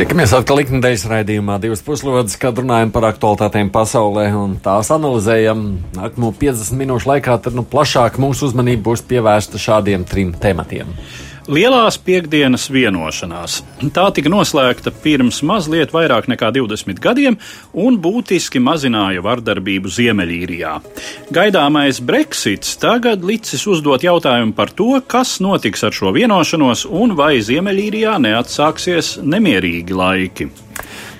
Tiekamies atkal ikdienas raidījumā, divas puslodes, kad runājam par aktuālitātēm pasaulē un tās analizējam. Nākamo 50 minūšu laikā tad nu, plašāk mūsu uzmanība būs pievērsta šādiem trim tematiem. Lielās piekdienas vienošanās. Tā tika noslēgta pirms mazliet vairāk nekā 20 gadiem un būtiski mazināja vardarbību Ziemeļīrijā. Gaidāmais Brexits tagad licis uzdot jautājumu par to, kas notiks ar šo vienošanos un vai Ziemeļīrijā neatsāksies nemierīgi laiki.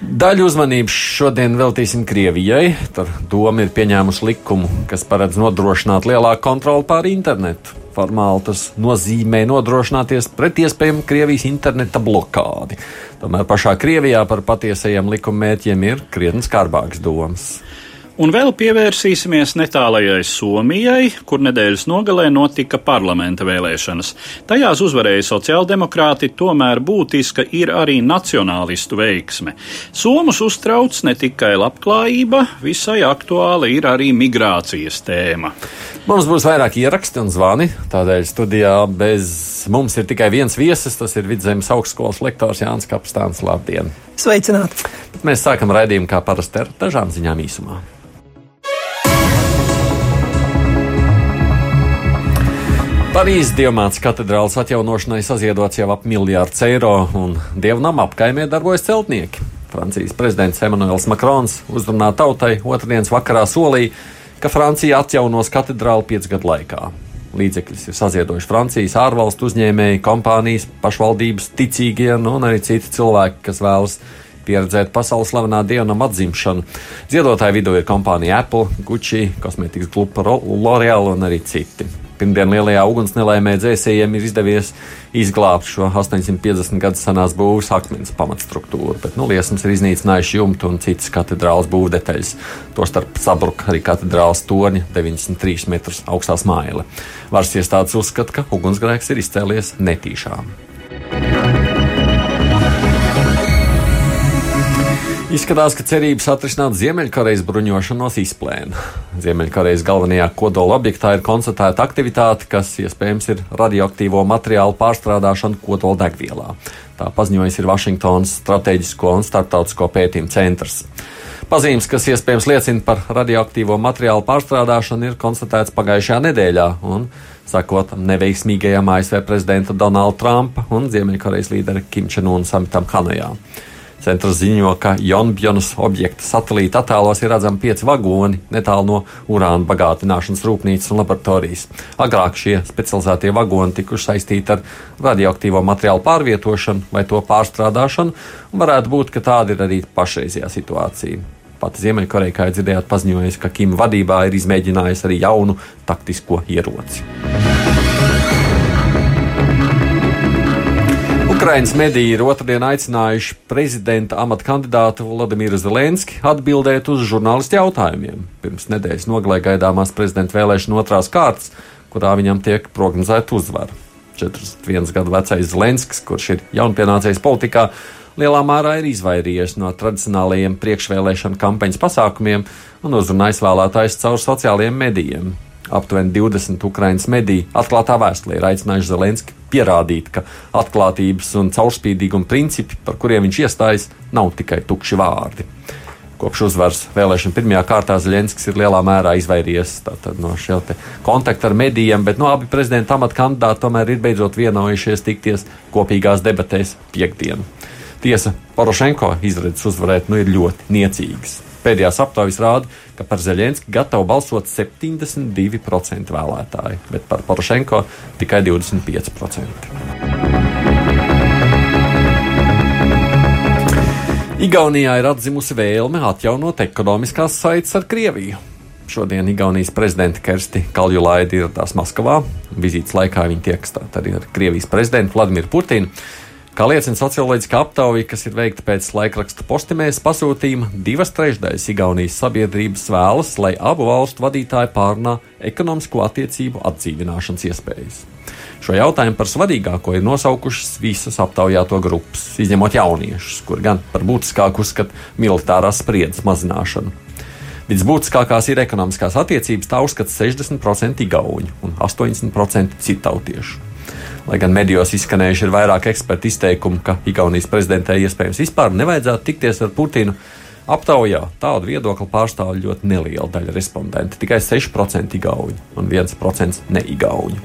Daļu uzmanības šodien veltīsim Krievijai. Tur doma ir pieņēmusi likumu, kas paredz nodrošināt lielāku kontroli pār internetu. Formāli tas nozīmē nodrošināties pret iespējamu Krievijas interneta blokādi. Tomēr pašā Krievijā par patiesajiem likuma mērķiem ir krietni skarbāks domas. Un vēl pievērsīsimies netālajai Somijai, kur nedēļas nogalē notika parlamenta vēlēšanas. Tajās uzvarēja sociāldemokrāti, tomēr būtiska ir arī nacionālistu veiksme. Somus uztrauc ne tikai labklājība, visai aktuāla ir arī migrācijas tēma. Mums būs vairāk ieraksti un zvani, tādēļ studijā bez mums ir tikai viens viesis, tas ir Vidzemes augstskolas lektors Jānis Kapstāns. Labdien! Sveicināti! Bet mēs sākam raidījumu kā parasti ar dažām ziņām īsumā. Parīzes Dievmātes katedrālas atjaunošanai saziedots jau ap miljārds eiro, un dievnam apkaimē darbojas celtnieki. Francijas prezidents Emmanuels Macrons uzrunā tautai otrdienas vakarā solīja, ka Francija atjaunos katedrālu piecu gadu laikā. Līdzekļus ir saziedojuši Francijas ārvalstu uzņēmēji, kompānijas, pašvaldības, ticīgie nu, un arī citi cilvēki, kas vēlas pieredzēt pasaules slavenā dievnam atzimšanu. Ziedotāju vidū ir kompānija Apple, Gucci, kosmētikas kluba L'Oreal un arī citi. Pirmdien lielajā ugunsnelaimē dzēsējiem ir izdevies izglābt šo 850 gadu senās būvniecības akmens pamatstruktūru, bet nu, liesmas ir iznīcinājuši jumtu un citas katedrālas būvdetaļas. Tostarp sabruka arī katedrālas torņa 93 metrus augstā smaila. Varas iestādes uzskata, ka ugunsgrēks ir izcēlies netīšām. Izskatās, ka cerības atrisināt Ziemeļkorejas bruņošanos izplēna. Ziemeļkorejas galvenajā kodola objektā ir konstatēta aktivitāte, kas iespējams ir radioaktīvo materiālu pārstrādāšana kodola degvielā. Tā paziņojis ir Vašingtonas Strateģisko un starptautisko pētījumu centrs. Pazīmes, kas iespējams liecina par radioaktīvo materiālu pārstrādāšanu, ir konstatēts pagājušajā nedēļā, un sakot neveiksmīgajam ASV prezidenta Donalda Trumpa un Ziemeļkorejas līdera Kim Čenūna samitam Hanojā. Centrs ziņo, ka Jonbjonas objekta satelīta attēlos ir redzami pieci vagoni netālu no urāna bagātināšanas rūpnīcas un laboratorijas. Agrāk šie specializētie vagoni tikuši saistīti ar radioaktīvo materiālu pārvietošanu vai to pārstrādāšanu, un varētu būt, ka tāda ir arī pašreizējā situācija. Pati Ziemeļkoreja, kā dzirdējāt, paziņojusi, ka Kim vadībā ir izmēģinājusi arī jaunu taktisko ieroci. Ukraiņas mediji ir otrdien aicinājuši prezidenta amata kandidātu Vladimiru Zelenski atbildēt uz žurnālistu jautājumiem. Pirms nedēļas nogalē gaidāmās prezidenta vēlēšana otrās kārtas, kurā viņam tiek prognozēta uzvara. 41 gadu vecais Zelenskis, kurš ir jaunpienācējs politikā, lielā mērā ir izvairījies no tradicionālajiem priekšvēlēšana kampaņas pasākumiem un uzrunājis vēlētājus caur sociālajiem medijiem. Aptuveni 20 Ukraiņas mediji atklātā vēstulē ir aicinājuši Zelenski pierādīt, ka atklātības un caurspīdīguma principi, par kuriem viņš iestājas, nav tikai tukši vārdi. Kopš uzvaras vēlēšana pirmajā kārtā Zelenskis ir lielā mērā izvairījies no šī kontakta ar medijiem, bet no abi prezidenta amata kandidāti tomēr ir beidzot vienojušies tikties kopīgās debatēs piekdienu. Tiesa, Porošenko izredzes uzvarēt nu ir ļoti niecīgas. Pēdējās aptaujas rāda, ka par Zelenski gatavo balsot 72% vēlētāji, bet par Porošenko tikai 25%. Igaunijā ir atzimusi vēlme atjaunot ekonomiskās saites ar Krieviju. Šodien Igaunijas prezidenta Kersti Kaljulaidi ieradās Maskavā. Vizītes laikā viņa tieks arī ar Krievijas prezidentu Vladimiru Putinu. Kā liecina socioloģiska aptauja, kas ir veikta pēc laikraksta postimēs pasūtījuma, divas trešdaļas Igaunijas sabiedrības vēlas, lai abu valstu vadītāji pārunā ekonomisko attiecību atdzīvināšanas iespējas. Šo jautājumu par svarīgāko ir nosaukušas visas aptaujāto grupas, izņemot jauniešus, kur gan par būtiskāku uzskata militārās spriedzes mazināšanu. Visbūtiskākās ir ekonomiskās attiecības, tā uzskata 60% igauņu un 80% citautiešu. Lai gan medijos izskanējuši ir vairāk ekspertu izteikumu, ka Igaunijas prezidentē iespējams vispār nevajadzētu tikties ar Putinu, aptaujā tādu viedokli pārstāv ļoti neliela daļa respondentu - tikai 6% igauņu un 1% neigauņu.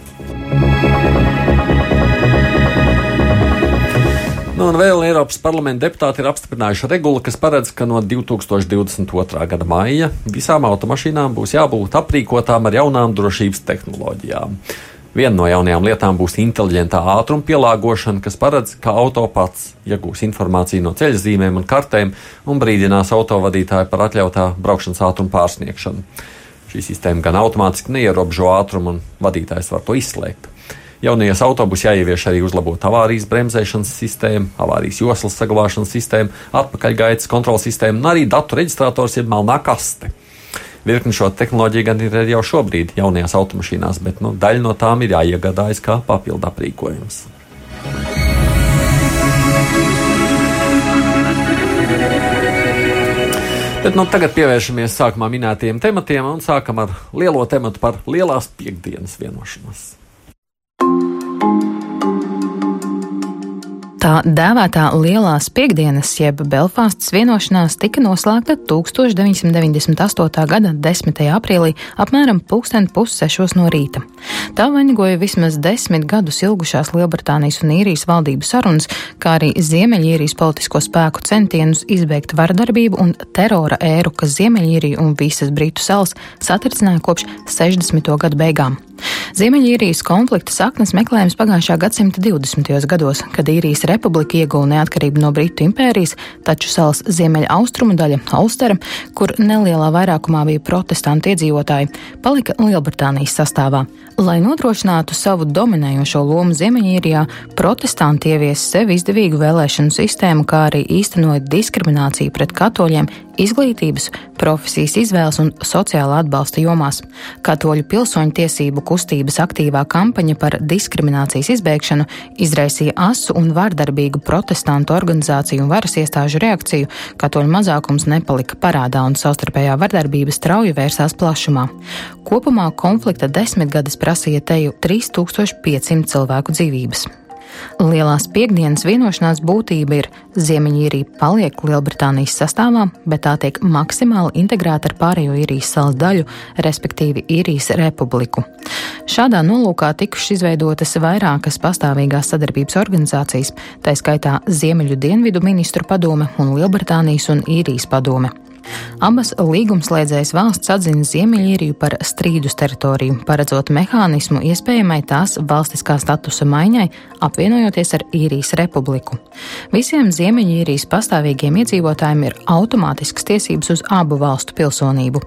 Nu, un vēl Eiropas parlamenta deputāti ir apstiprinājuši regulu, kas paredz, ka no 2022. gada maija visām automašīnām būs jābūt aprīkotām ar jaunām drošības tehnoloģijām. Viena no jaunajām lietām būs inteliģentā ātruma pielāgošana, kas paredz, ka auto pats iegūs informāciju no ceļa zīmēm un kartēm un brīdinās autovadītāju par atļautā braukšanas ātruma pārsniegšanu. Šī sistēma gan automātiski neierobežo ātrumu, un vadītājs var to izslēgt. Jaunajos autobusos jāievieš arī uzlabota avārijas bremzēšanas sistēma, avārijas joslas saglabāšanas sistēma, atpakaļgaitas kontrols sistēma un arī datu reģistrators ir melnā kaste. Virkni šo tehnoloģiju gan ir jau šobrīd jaunajās automašīnās, bet nu, daļa no tām ir jāiegādājas kā papildu aprīkojums. Bet, nu, tagad pievēršamies sākumā minētajiem tematiem un sākam ar lielo tematu par lielās piekdienas vienošanos. Tā dēvētā Lielās piekdienas, jeb Belfāstas vienošanās, tika noslēgta 1998. gada 10. aprīlī apmēram pulksten pussešos no rīta. Tā vainagoja vismaz desmit gadus ilgušās Lielbritānijas un īrijas valdības sarunas, kā arī Ziemeļīrijas politisko spēku centienus izbeigt vardarbību un terora ēru, kas Ziemeļīriju un visas Britu salas satricināja kopš 60. gadu beigām. Ziemeļīrijas konflikta saknes meklējams pagājušā gadsimta 20. gados, kad īrijas republika ieguva neatkarību no Britu impērijas, taču salas ziemeļa austrumu daļa, Ulstera, kur nelielā vairākumā bija protestantu iedzīvotāji, palika Lielbritānijas sastāvā. Lai nodrošinātu savu dominējošo lomu Ziemeļīrijā, protestanti ievies sev izdevīgu vēlēšanu sistēmu, kā arī īstenoja diskrimināciju pret katoļiem izglītības, profesijas izvēles un sociālā atbalsta jomās. Katoļu pilsoņu tiesību kustības aktīvā kampaņa par diskriminācijas izbēgšanu izraisīja asu un vardarbīgu protestantu organizāciju un varas iestāžu reakciju, katoļu mazākums nepalika parādā un savstarpējā vardarbība strauji vērsās plašumā. Kopumā konflikta desmitgades prasīja teju 3500 cilvēku dzīvības. Lielās piekdienas vienošanās būtība ir Ziemeņīrija paliek Lielbritānijas sastāvā, bet tā tiek maksimāli integrēta ar pārējo īrijas salas daļu, respektīvi īrijas republiku. Šādā nolūkā tikušas izveidotas vairākas pastāvīgās sadarbības organizācijas, tā skaitā Ziemeļu dienvidu ministru padome un Lielbritānijas un īrijas padome. Abas līgumslēdzējas valsts atzina Ziemeļīriju par strīdus teritoriju, paredzot mehānismu iespējamai tās valstiskā statusa maiņai, apvienojoties ar īrijas republiku. Visiem Ziemeļīrijas pastāvīgiem iedzīvotājiem ir automātisks tiesības uz abu valstu pilsonību.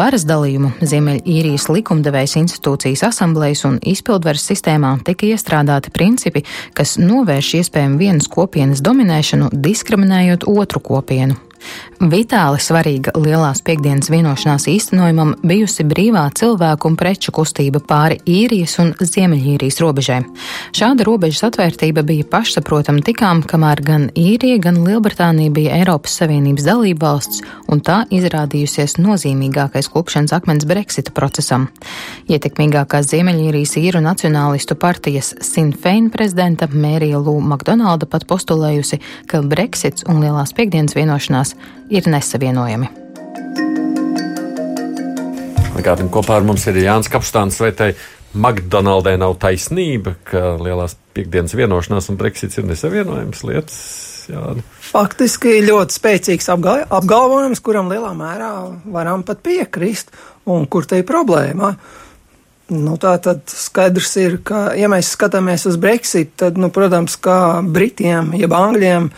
Varas dalījumu Ziemeļīrijas likumdevējas institūcijas asamblējas un izpildvaras sistēmā tika iestrādāti principi, kas novērš iespējami vienas kopienas dominēšanu, diskriminējot otru kopienu. Vitāli svarīga lielās piekdienas vienošanās īstenojumam bijusi brīvā cilvēku un preču kustība pāri īrijas un Ziemeļīrijas robežai. Šāda robežas atvērtība bija pašsaprotama tikām, kamēr gan īrija, gan Lielbritānija bija Eiropas Savienības dalība valsts, un tā izrādījusies nozīmīgākais klupšanas akmens Brexita procesam. Ietekmīgākās Ziemeļīrijas īru nacionālistu partijas Sinn Fein prezidenta Mērija Lū Makdonalda pat postulējusi, ka Brexits un lielās piekdienas vienošanās ir nesavienojami. Gādam, kopā ar mums ir Jānis Kapstāns, vai tai McDonaldē nav taisnība, ka lielās piekdienas vienošanās un Brexits ir nesavienojams lietas? Jā. Faktiski ļoti spēcīgs apgal apgalvojums, kuram lielā mērā varam pat piekrist, un kur te ir problēma. Nu, tā tad skaidrs ir, ka, ja mēs skatāmies uz Brexit, tad, nu, protams, kā Britiem, jeb Angļiem,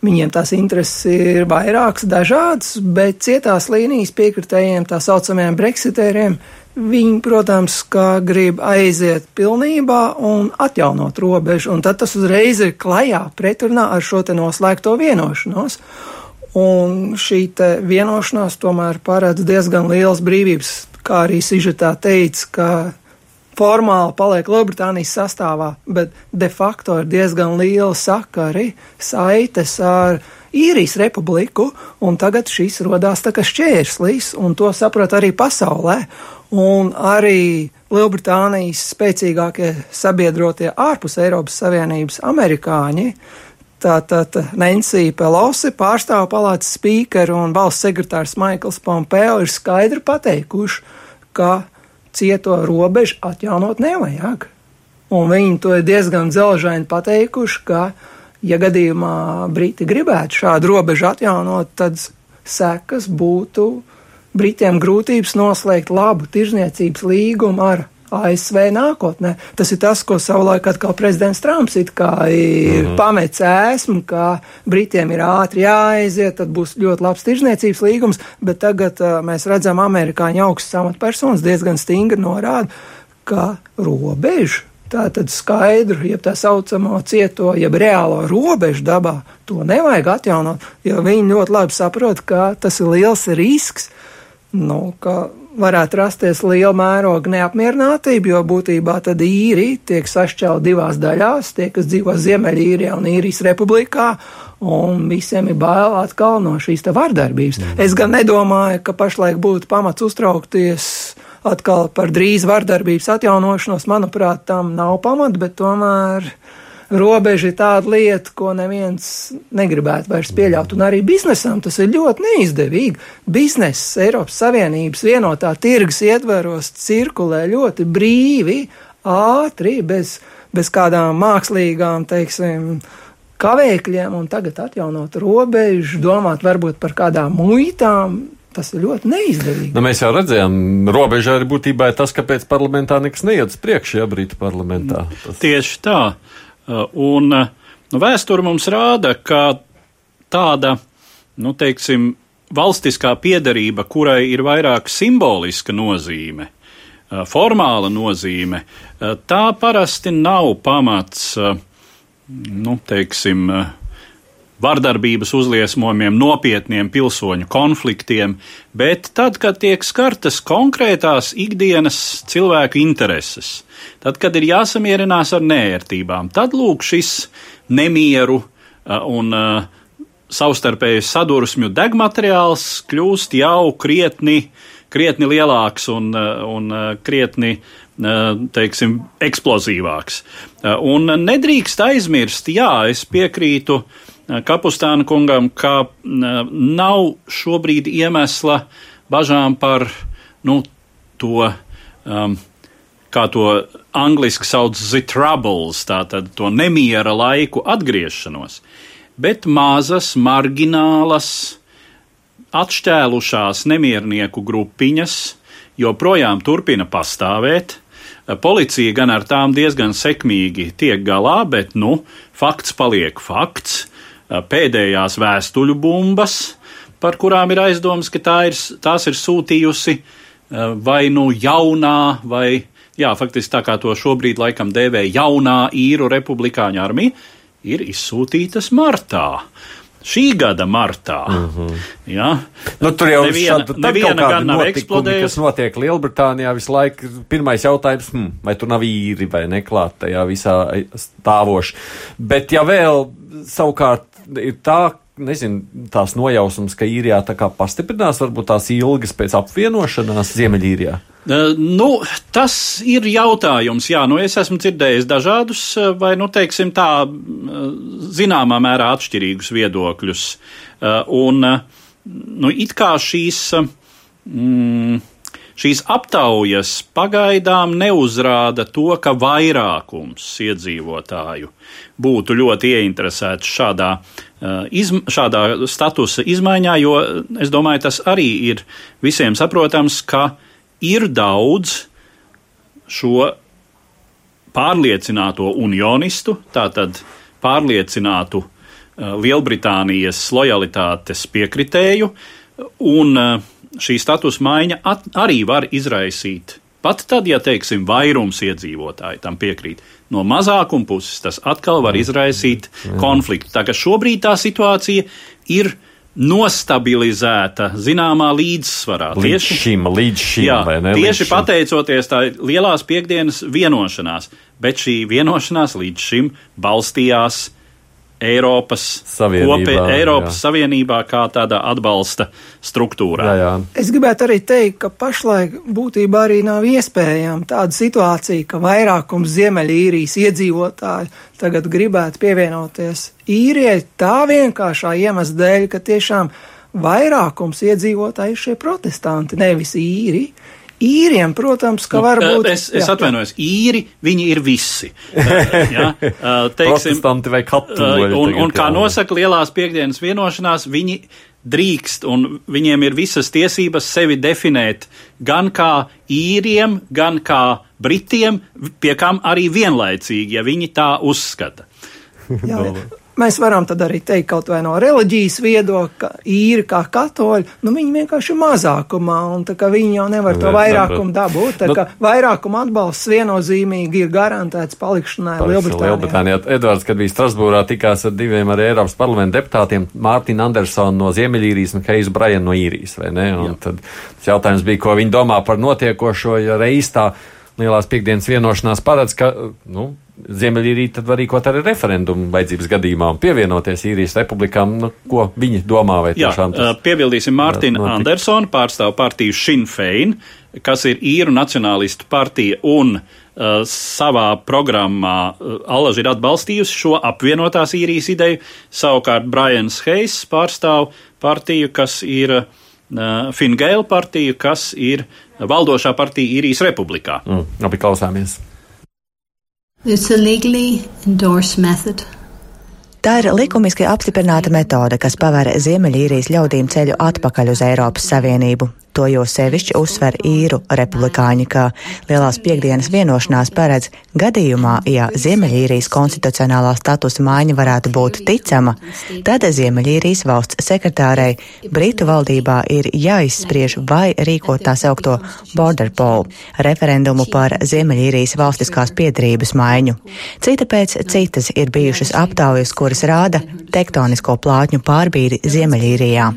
Viņiem tās intereses ir vairākas, dažādas, bet cietās līnijas piekritējiem, tā saucamajiem breksitēriem, viņi, protams, grib aiziet pilnībā un atjaunot robežu, un tad tas uzreiz ir klajā pretrunā ar šo te noslēgto vienošanos. Un šī vienošanās tomēr paredz diezgan liels brīvības, kā arī Sižetā teica, ka formāli paliek Lielbritānijas sastāvā, bet de facto ir diezgan liela sakari, saites ar īrijas republiku, un tagad šis rodās tā kā šķērslis, un to saprot arī pasaulē. Un arī Lielbritānijas spēcīgākie sabiedrotie ārpus Eiropas Savienības amerikāņi Tātad Nancy Pelosi, pārstāvu palātas spīkeri un valsts sekretārs Maikls Pompeo ir skaidri pateikuši, ka cieto robežu atjaunot nevajag. Un viņi to ir diezgan dzelžaini pateikuši, ka, ja gadījumā Briti gribētu šādu robežu atjaunot, tad sekas būtu Britiem grūtības noslēgt labu tirzniecības līgumu ar ASV nākotnē. Tas ir tas, ko savulaik atkal prezidents Trumps it kā ir mm -hmm. pametis ēsmu, ka Britiem ir ātri jāaiziet, tad būs ļoti labs tirzniecības līgums, bet tagad uh, mēs redzam amerikāņu augstas amatpersonas diezgan stingri norāda, ka robežu Tā tad skaidru, jeb tā saucamo cieto, jeb reālo robežu dabā, to nevajag atjaunot, jo viņi ļoti labi saprot, ka tas ir liels risks, nu, ka varētu rasties liela mēroga neapmierinātība, jo būtībā tad īri tiek sašķelta divās daļās, tie, kas dzīvo Ziemeļīrijā un īrijas republikā, un visiem ir bail atkal no šīs te vardarbības. Mm. Es gan nedomāju, ka pašlaik būtu pamats uztraukties atkal par drīz vardarbības atjaunošanos, manuprāt, tam nav pamata, bet tomēr robeža ir tāda lieta, ko neviens negribētu vairs pieļaut. Un arī biznesam tas ir ļoti neizdevīgi. Bizness Eiropas Savienības vienotā tirgus ietveros cirkulē ļoti brīvi, ātri, bez, bez kādām mākslīgām, teiksim, kavēkļiem, un tagad atjaunot robežu, domāt varbūt par kādām muitām. Tas ir ļoti neizdevīgi. Nu, mēs jau redzējām, robežā arī būtībā ir tas, kāpēc parlamentā nekas neiet uz priekšu, ja brīta parlamentā. Tas... Tieši tā. Uh, un uh, nu, vēsture mums rāda, ka tāda, nu, teiksim, valstiskā piedarība, kurai ir vairāk simboliska nozīme, uh, formāla nozīme, tā parasti nav pamats, nu, teiksim, vardarbības uzliesmojumiem, nopietniem pilsoņu konfliktiem, bet tad, kad tiek skartas konkrētās ikdienas cilvēku intereses, tad, kad ir jāsamierinās ar nērtībām, tad lūk šis nemieru un savstarpēju sadursmju degmateriāls kļūst jau krietni, krietni lielāks un, un krietni teiksim, eksplozīvāks. Un nedrīkst aizmirst, jā, es piekrītu uh, Kapustāna kungam, ka nav šobrīd iemesla bažām par nu, to, um, kā to angliski sauc, the troubles, tātad to nemiera laiku atgriešanos, bet mazas, marginālas, atšķēlušās nemiernieku grupiņas joprojām turpina pastāvēt. Policija gan ar tām diezgan sekmīgi tiek galā, bet, nu, fakts paliek fakts pēdējās vēstuļu bumbas, par kurām ir aizdomas, ka tā ir, tās ir sūtījusi vai nu jaunā, vai, jā, faktiski tā kā to šobrīd laikam dēvē jaunā īru republikāņu armija, ir izsūtītas martā. Šī gada martā. Mm -hmm. ja? nu, tur jau neviena, šāda, neviena gan nav eksplodējusi. Kas notiek Lielbritānijā visu laiku? Pirmais jautājums, hmm, vai tur nav īri vai neklāt tajā visā stāvoši. Bet ja vēl savukārt ir tā, nezinu, tās nojausmas, ka īrijā tā kā pastiprinās, varbūt tās ilgas pēc apvienošanās Ziemeļīrijā? Nu, tas ir jautājums. Jā, nu, es esmu dzirdējis dažādus, vai, nu, teiksim, tā, zināmā mērā atšķirīgus viedokļus. Un, nu, it kā šīs. Mm, Šīs aptaujas pagaidām neuzrāda to, ka vairākums iedzīvotāju būtu ļoti ieinteresēti šādā, uh, izm, šādā statusa izmaiņā, jo es domāju, tas arī ir visiem saprotams, ka ir daudz šo pārliecināto unionistu, tātad pārliecinātu Lielbritānijas lojalitātes piekritēju, un šī status maiņa arī var izraisīt. Pat tad, ja teiksim, vairums iedzīvotāji tam piekrīt, no mazākuma puses tas atkal var izraisīt konfliktu. Tā kā šobrīd tā situācija ir nostabilizēta zināmā līdzsvarā. Līdz tieši šim, līdz šim, jā, ne, tieši līdz pateicoties tā lielās piekdienas vienošanās, bet šī vienošanās līdz šim balstījās Eiropas Savienībā, kopē, Eiropas jā. Savienībā kā tādā atbalsta struktūrā. Jā, jā. Es gribētu arī teikt, ka pašlaik būtībā arī nav iespējama tāda situācija, ka vairākums Ziemeļīrijas iedzīvotāju tagad gribētu pievienoties īrijai tā vienkāršā iemesla dēļ, ka tiešām vairākums iedzīvotāji ir šie protestanti, nevis īri. Īriem, protams, ka nu, var būt. Es, es jā, atvainojos, īri viņi ir visi. ja, teiksim, vai katoļi. Un, un kā nosaka lielās piekdienas vienošanās, viņi drīkst un viņiem ir visas tiesības sevi definēt gan kā īriem, gan kā britiem, pie kam arī vienlaicīgi, ja viņi tā uzskata. Jā, Mēs varam tad arī teikt kaut vai no reliģijas viedokļa, īri kā katoļi, nu viņi vienkārši ir mazākumā, un tā kā viņi jau nevar to vairākumu dabūt, tā nu, kā vairākuma atbalsts viennozīmīgi ir garantēts palikšanai Lielbritānijā. Lielbritānijā. Edvards, kad bija Strasbūrā, tikās ar diviem arī Eiropas parlamenta deputātiem, Mārtiņu Andersonu no Ziemeļīrijas un Keisu Brajanu no Īrijas, vai ne? Un Jā. tad jautājums bija, ko viņi domā par notiekošo, ja reiz tā lielās piekdienas vienošanās paredz, ka, nu, Ziemeļīrija tad var rīkot arī referendumu vajadzības gadījumā un pievienoties īrijas republikām. Nu, ko viņi domā? Jā, tas, piebildīsim Mārtiņu Andersonu, pārstāv partiju Sinn Fein, kas ir īru nacionālistu partija un uh, savā programmā uh, Alaži ir atbalstījusi šo apvienotās īrijas ideju. Savukārt Brians Heis pārstāv partiju, kas ir uh, Fingēla partija, kas ir valdošā partija īrijas republikā. Mm, abi klausāmies. Tā ir likumiski apstiprināta metode, kas paver Ziemeļīrijas ļaudīm ceļu atpakaļ uz Eiropas Savienību. To jau sevišķi uzsver īru republikāņi, ka Lielās piekdienas vienošanās paredz gadījumā, ja Ziemeļīrijas konstitucionālā statusa maiņa varētu būt ticama, tad Ziemeļīrijas valsts sekretārei Britu valdībā ir jāizspriež vai rīkot tā saukto border poll referendumu par Ziemeļīrijas valstiskās piedrības maiņu. Cita pēc citas ir bijušas aptaujas, kuras rāda tektonisko plātņu pārbīdi Ziemeļīrijā.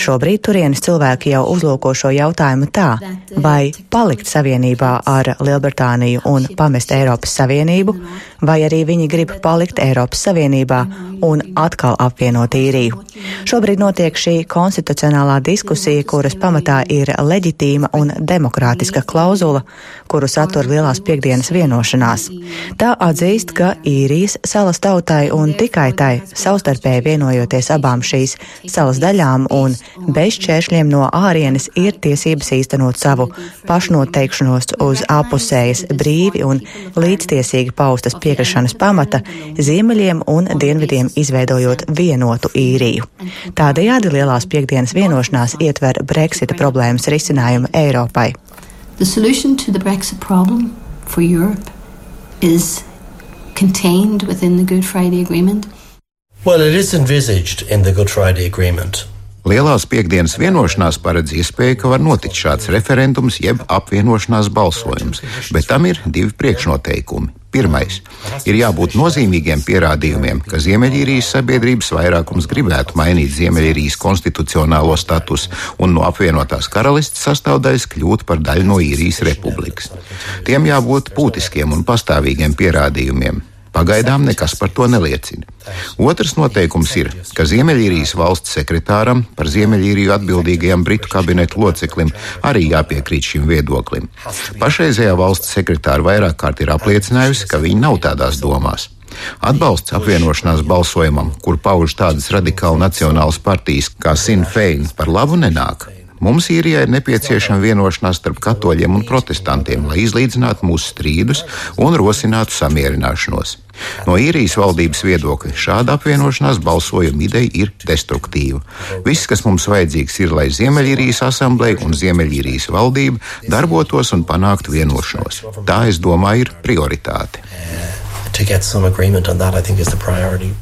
Šobrīd turienes cilvēki jau uzlūko šo jautājumu tā, vai palikt savienībā ar Lielbritāniju un pamest Eiropas Savienību, vai arī viņi grib palikt Eiropas Savienībā un atkal apvienot īriju. Šobrīd notiek šī konstitucionālā diskusija, kuras pamatā ir leģitīma un demokrātiska klauzula, kuru satur Lielās piekdienas vienošanās. Tā atzīst, ka īrijas salas tautai un tikai tai savstarpēji vienojoties abām šīs salas daļām un bez šķēršļiem no ārienes ir tiesības īstenot savu pašnoteikšanos uz apusējas brīvi un līdztiesīgi paustas piekrišanas pamata ziemeļiem un dienvidiem izveidojot vienotu īriju. Tādējādi Lielās piekdienas vienošanās ietver Brexita problēmas risinājumu Eiropai. The solution to the Brexit problem for Europe is contained within the Good Friday Agreement. Well, it is envisaged in the Good Friday Agreement. Lielās piekdienas vienošanās paredz iespēju, ka var notikt šāds referendums jeb apvienošanās balsojums, bet tam ir divi priekšnoteikumi. Pirmais - ir jābūt nozīmīgiem pierādījumiem, ka Ziemeļīrijas sabiedrības vairākums gribētu mainīt Ziemeļīrijas konstitucionālo statusu un no apvienotās karalistes sastāvdaļas kļūt par daļu no īrijas republikas. Tiem jābūt būtiskiem un pastāvīgiem pierādījumiem. Pagaidām nekas par to neliecina. Otrs noteikums ir, ka Ziemeļīrijas valsts sekretāram par Ziemeļīriju atbildīgajam Britu kabineta loceklim arī jāpiekrīt šim viedoklim. Pašreizējā valsts sekretāra vairāk kārt ir apliecinājusi, ka viņa nav tādās domās. Atbalsts apvienošanās balsojumam, kur pauž tādas radikāli nacionālas partijas kā Sinn Fein, par labu nenāk. Mums īrijai ir nepieciešama vienošanās starp katoļiem un protestantiem, lai izlīdzinātu mūsu strīdus un rosinātu samierināšanos. No īrijas valdības viedokļa šāda apvienošanās balsojuma ideja ir destruktīva. Viss, kas mums vajadzīgs, ir, lai Ziemeļīrijas asambleja un Ziemeļīrijas valdība darbotos un panāktu vienošanos. Tā, es domāju, ir prioritāte. To get some agreement on that, I think, is the priority.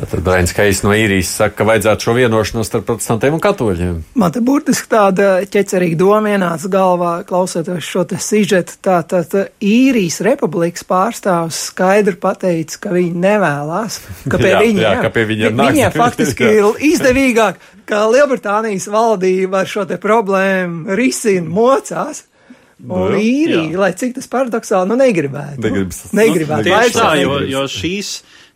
Tad Brainis Keijs no īrijas saka, ka vajadzētu šo vienošanos starp protestantiem un katoļiem. Man te burtiski tāda ķecerīga doma ienāca galvā, klausoties šo te sižetu. Tātad īrijas republikas pārstāvs skaidri pateica, ka viņi nevēlas, ka pie Jā, viņiem, jā, ka pie viņiem viņiem faktiski ir izdevīgāk, ka Lielbritānijas valdība ar šo te problēmu risina mocās. Un Nu, īrija, lai cik tas paradoxāli, nu negribētu. Negribas. Negribētu. Nu, tieši tā, jo, jo šīs,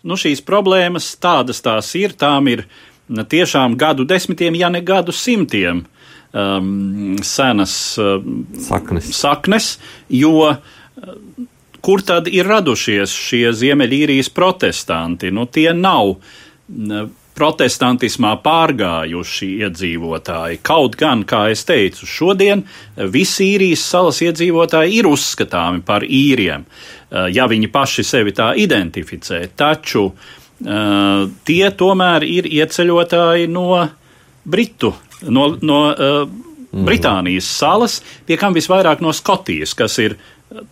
nu, šīs problēmas tādas tās ir, tām ir tiešām gadu desmitiem, ja ne gadu simtiem um, senas um, Saknes. saknes, jo uh, kur tad ir radušies šie Ziemeļīrijas protestanti? Nu, tie nav protestantismā pārgājuši iedzīvotāji. Kaut gan, kā es teicu, šodien visi īrijas salas iedzīvotāji ir uzskatāmi par īriem, eh, ja viņi paši sevi tā identificē. Taču eh, tie tomēr ir ieceļotāji no Britu, no, no uh, Britānijas salas, pie kam visvairāk no Skotijas, kas ir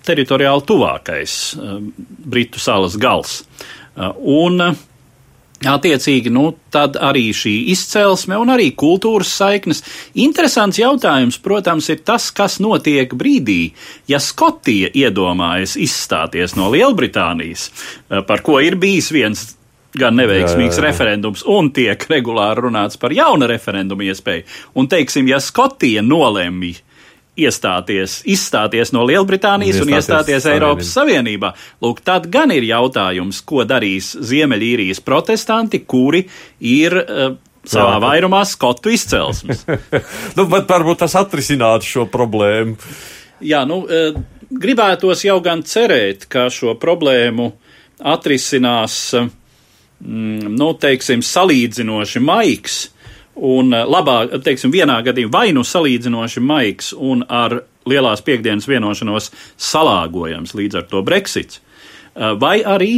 teritoriāli tuvākais Britu salas gals. Un uh, Attiecīgi, nu, tad arī šī izcelsme un arī kultūras saiknes. Interesants jautājums, protams, ir tas, kas notiek brīdī, ja Skotija iedomājas izstāties no Lielbritānijas, eh, par ko ir bijis viens gan neveiksmīgs Jā, jā, jā. referendums, un tiek regulāri runāts par jaunu referendumu iespēju. Un, teiksim, ja Skotija nolemj iestāties, izstāties no Lielbritānijas un Iestāties iestāties Eiropas Savienībā, lūk, tad gan ir jautājums, ko darīs Ziemeļīrijas protestanti, kuri ir uh, savā Jā. vairumā skotu izcelsmes. Nu, bet varbūt tas atrisinātu šo problēmu. Jā, nu, eh, gribētos jau gan cerēt, ka šo problēmu atrisinās, mm, nu, teiksim, salīdzinoši maigs un eh, labāk, teiksim, vienā gadījumā vai nu salīdzinoši maigs un ar lielās piekdienas vienošanos salāgojams līdz ar to Brexits, eh, vai arī,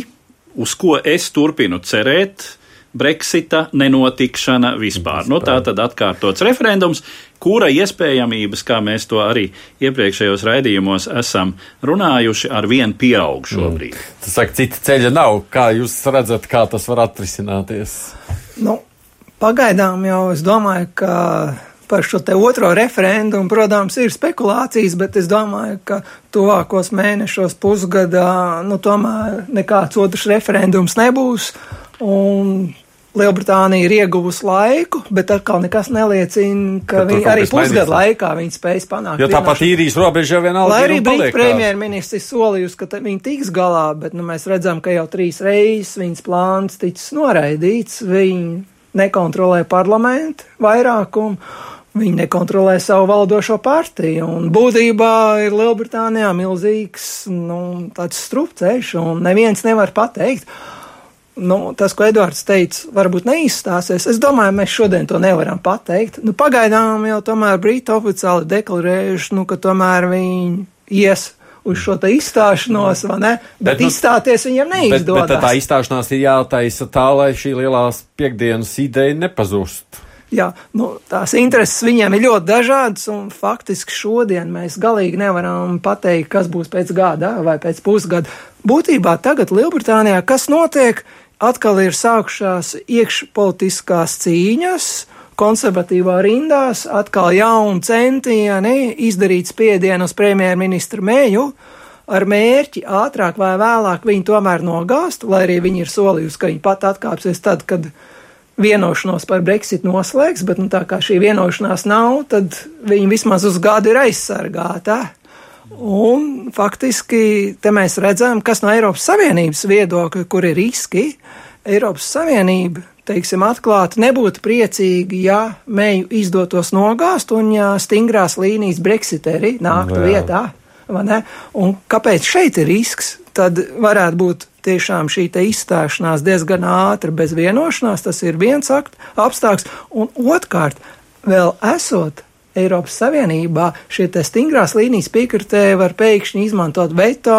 uz ko es turpinu cerēt, Brexita nenotikšana vispār. Nu, tā tad atkārtots referendums, kura iespējamības, kā mēs to arī iepriekšējos raidījumos esam runājuši, ar vien pieaug šobrīd. Mm. Tas saka, cita ceļa nav. Kā jūs redzat, kā tas var atrisināties? Nu, pagaidām jau es domāju, ka par šo te otro referendumu, protams, ir spekulācijas, bet es domāju, ka tuvākos mēnešos, pusgadā, nu, tomēr nekāds otrs referendums nebūs. Un Lielbritānija ir ieguvusi laiku, bet atkal nekas neliecina, ka viņi arī pusgadu laikā viņi spēs panākt. Jo tāpat īrijas robeža vienalga Lai arī Brītu premjerministrs solījusi, ka viņi tiks galā, bet nu, mēs redzam, ka jau trīs reizes viņas plāns ticis noraidīts. Viņi nekontrolē parlamentu vairākumu. Viņi nekontrolē savu valdošo partiju, un būtībā ir Lielbritānijā milzīgs nu, tāds strupceļš, un neviens nevar pateikt, nu, tas, ko Edvards teica, varbūt neizstāsies. Es domāju, mēs šodien to nevaram pateikt. Nu, pagaidām jau tomēr Briti oficiāli deklarējuši, nu, ka tomēr viņi ies uz šo izstāšanos, vai ne? Bet, Bet, bet nu, izstāties viņiem Bet, neizdodas. bet tā izstāšanās ir jātaisa tā, lai šī lielās piekdienas ideja nepazust. Jā, nu, tās intereses viņiem ir ļoti dažādas, un faktiski šodien mēs galīgi nevaram pateikt, kas būs pēc gada vai pēc pusgada. Būtībā tagad Lielbritānijā kas notiek? Atkal ir sākušās iekšpolitiskās cīņas, konservatīvā rindās, atkal jauni centieni izdarīt spiedienu uz premjerministru Mēju ar mērķi ātrāk vai vēlāk viņu tomēr nogāzt, lai arī viņi ir solījusi, ka viņi pat atkāpsies tad, kad vienošanos par Brexit noslēgs, bet nu, tā kā šī vienošanās nav, tad viņi vismaz uz gadu ir aizsargāti. Un faktiski te mēs redzam, kas no Eiropas Savienības viedokļa, kur ir riski. Eiropas Savienība, teiksim, atklāti nebūtu priecīgi, ja meju izdotos nogāzt un ja stingrās līnijas Brexiteri nāktu Jā. vietā. Un kāpēc šeit ir risks? Tad varētu būt tiešām šī izstāšanās diezgan ātra bez vienošanās. Tas ir viens akt, apstākļs. Un otrkārt, vēl esot Eiropas Savienībā, šie stingrās līnijas piekritēji var pēkšņi izmantot veto